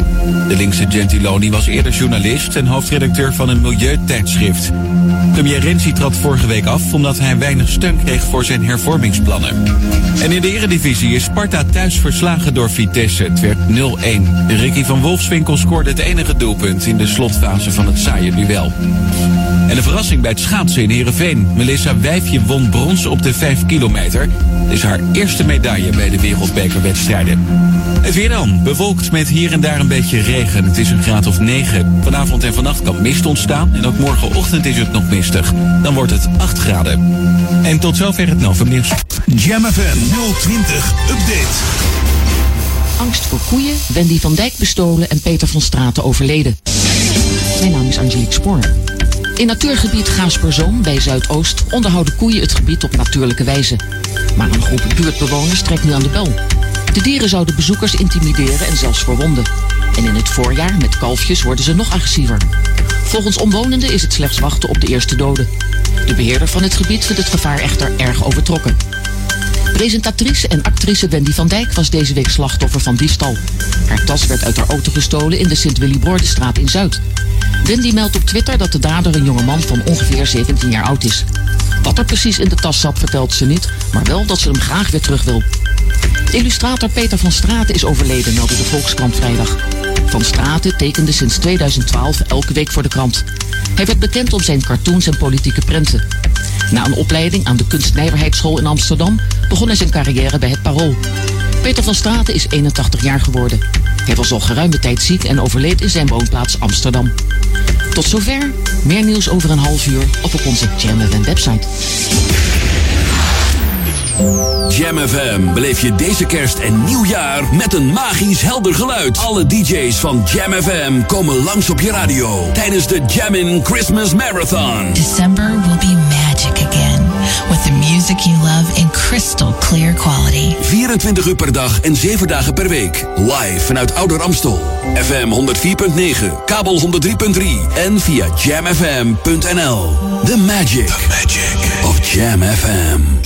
De linkse Gentiloni was eerder journalist en hoofdredacteur van een milieutijdschrift. Premier Renzi trad vorige week af omdat hij weinig steun kreeg voor zijn hervormingsplannen. En in de eredivisie is Sparta thuis verslagen door Vitesse. Het werd 0-1. Ricky van Wolfswinkel scoorde het enige doelpunt in de slotfase van het saaie duel. En een verrassing bij het schaatsen in Heerenveen. Melissa Wijfje won brons op de 5 kilometer. Dit is haar eerste medaille bij de wereldbekerwedstrijden. Het weer dan. Bewolkt met hier en daar een beetje regen. Het is een graad of 9. Vanavond en vannacht kan mist ontstaan. En ook morgenochtend is het nog mistig. Dan wordt het 8 graden. En tot zover het Novum Nieuws. Jam FM 020 Update. Angst voor koeien, Wendy van Dijk bestolen en Peter van Straten overleden. Mijn naam is Angelique Spoor. In natuurgebied Gaasperzoom bij Zuidoost onderhouden koeien het gebied op natuurlijke wijze. Maar een groep buurtbewoners trekt nu aan de bel. De dieren zouden bezoekers intimideren en zelfs verwonden. En in het voorjaar met kalfjes worden ze nog agressiever. Volgens omwonenden is het slechts wachten op de eerste doden. De beheerder van het gebied vindt het gevaar echter erg overtrokken. Presentatrice en actrice Wendy van Dijk was deze week slachtoffer van diefstal. Haar tas werd uit haar auto gestolen in de Sint-Willy-Broordenstraat in Zuid. Wendy meldt op Twitter dat de dader een jongeman van ongeveer 17 jaar oud is. Wat er precies in de tas zat vertelt ze niet, maar wel dat ze hem graag weer terug wil. Illustrator Peter van Straten is overleden, meldde de Volkskrant vrijdag. Van Straten tekende sinds 2012 elke week voor de krant. Hij werd bekend om zijn cartoons en politieke prenten. Na een opleiding aan de Kunstnijverheidsschool in Amsterdam begon hij zijn carrière bij het Parool. Peter van Straten is 81 jaar geworden. Hij was al geruime tijd ziek en overleed in zijn woonplaats Amsterdam. Tot zover. Meer nieuws over een half uur of op onze Jam website. Jam FM beleef je deze kerst en nieuwjaar met een magisch helder geluid. Alle DJ's van Jam FM komen langs op je radio tijdens de Jammin' Christmas Marathon. December will be magic again with the music you love in crystal clear quality. 24 uur per dag en 7 dagen per week. Live vanuit Ouder Amstel. FM 104.9, kabel 103.3 en via jamfm.nl. The magic, of Jam FM.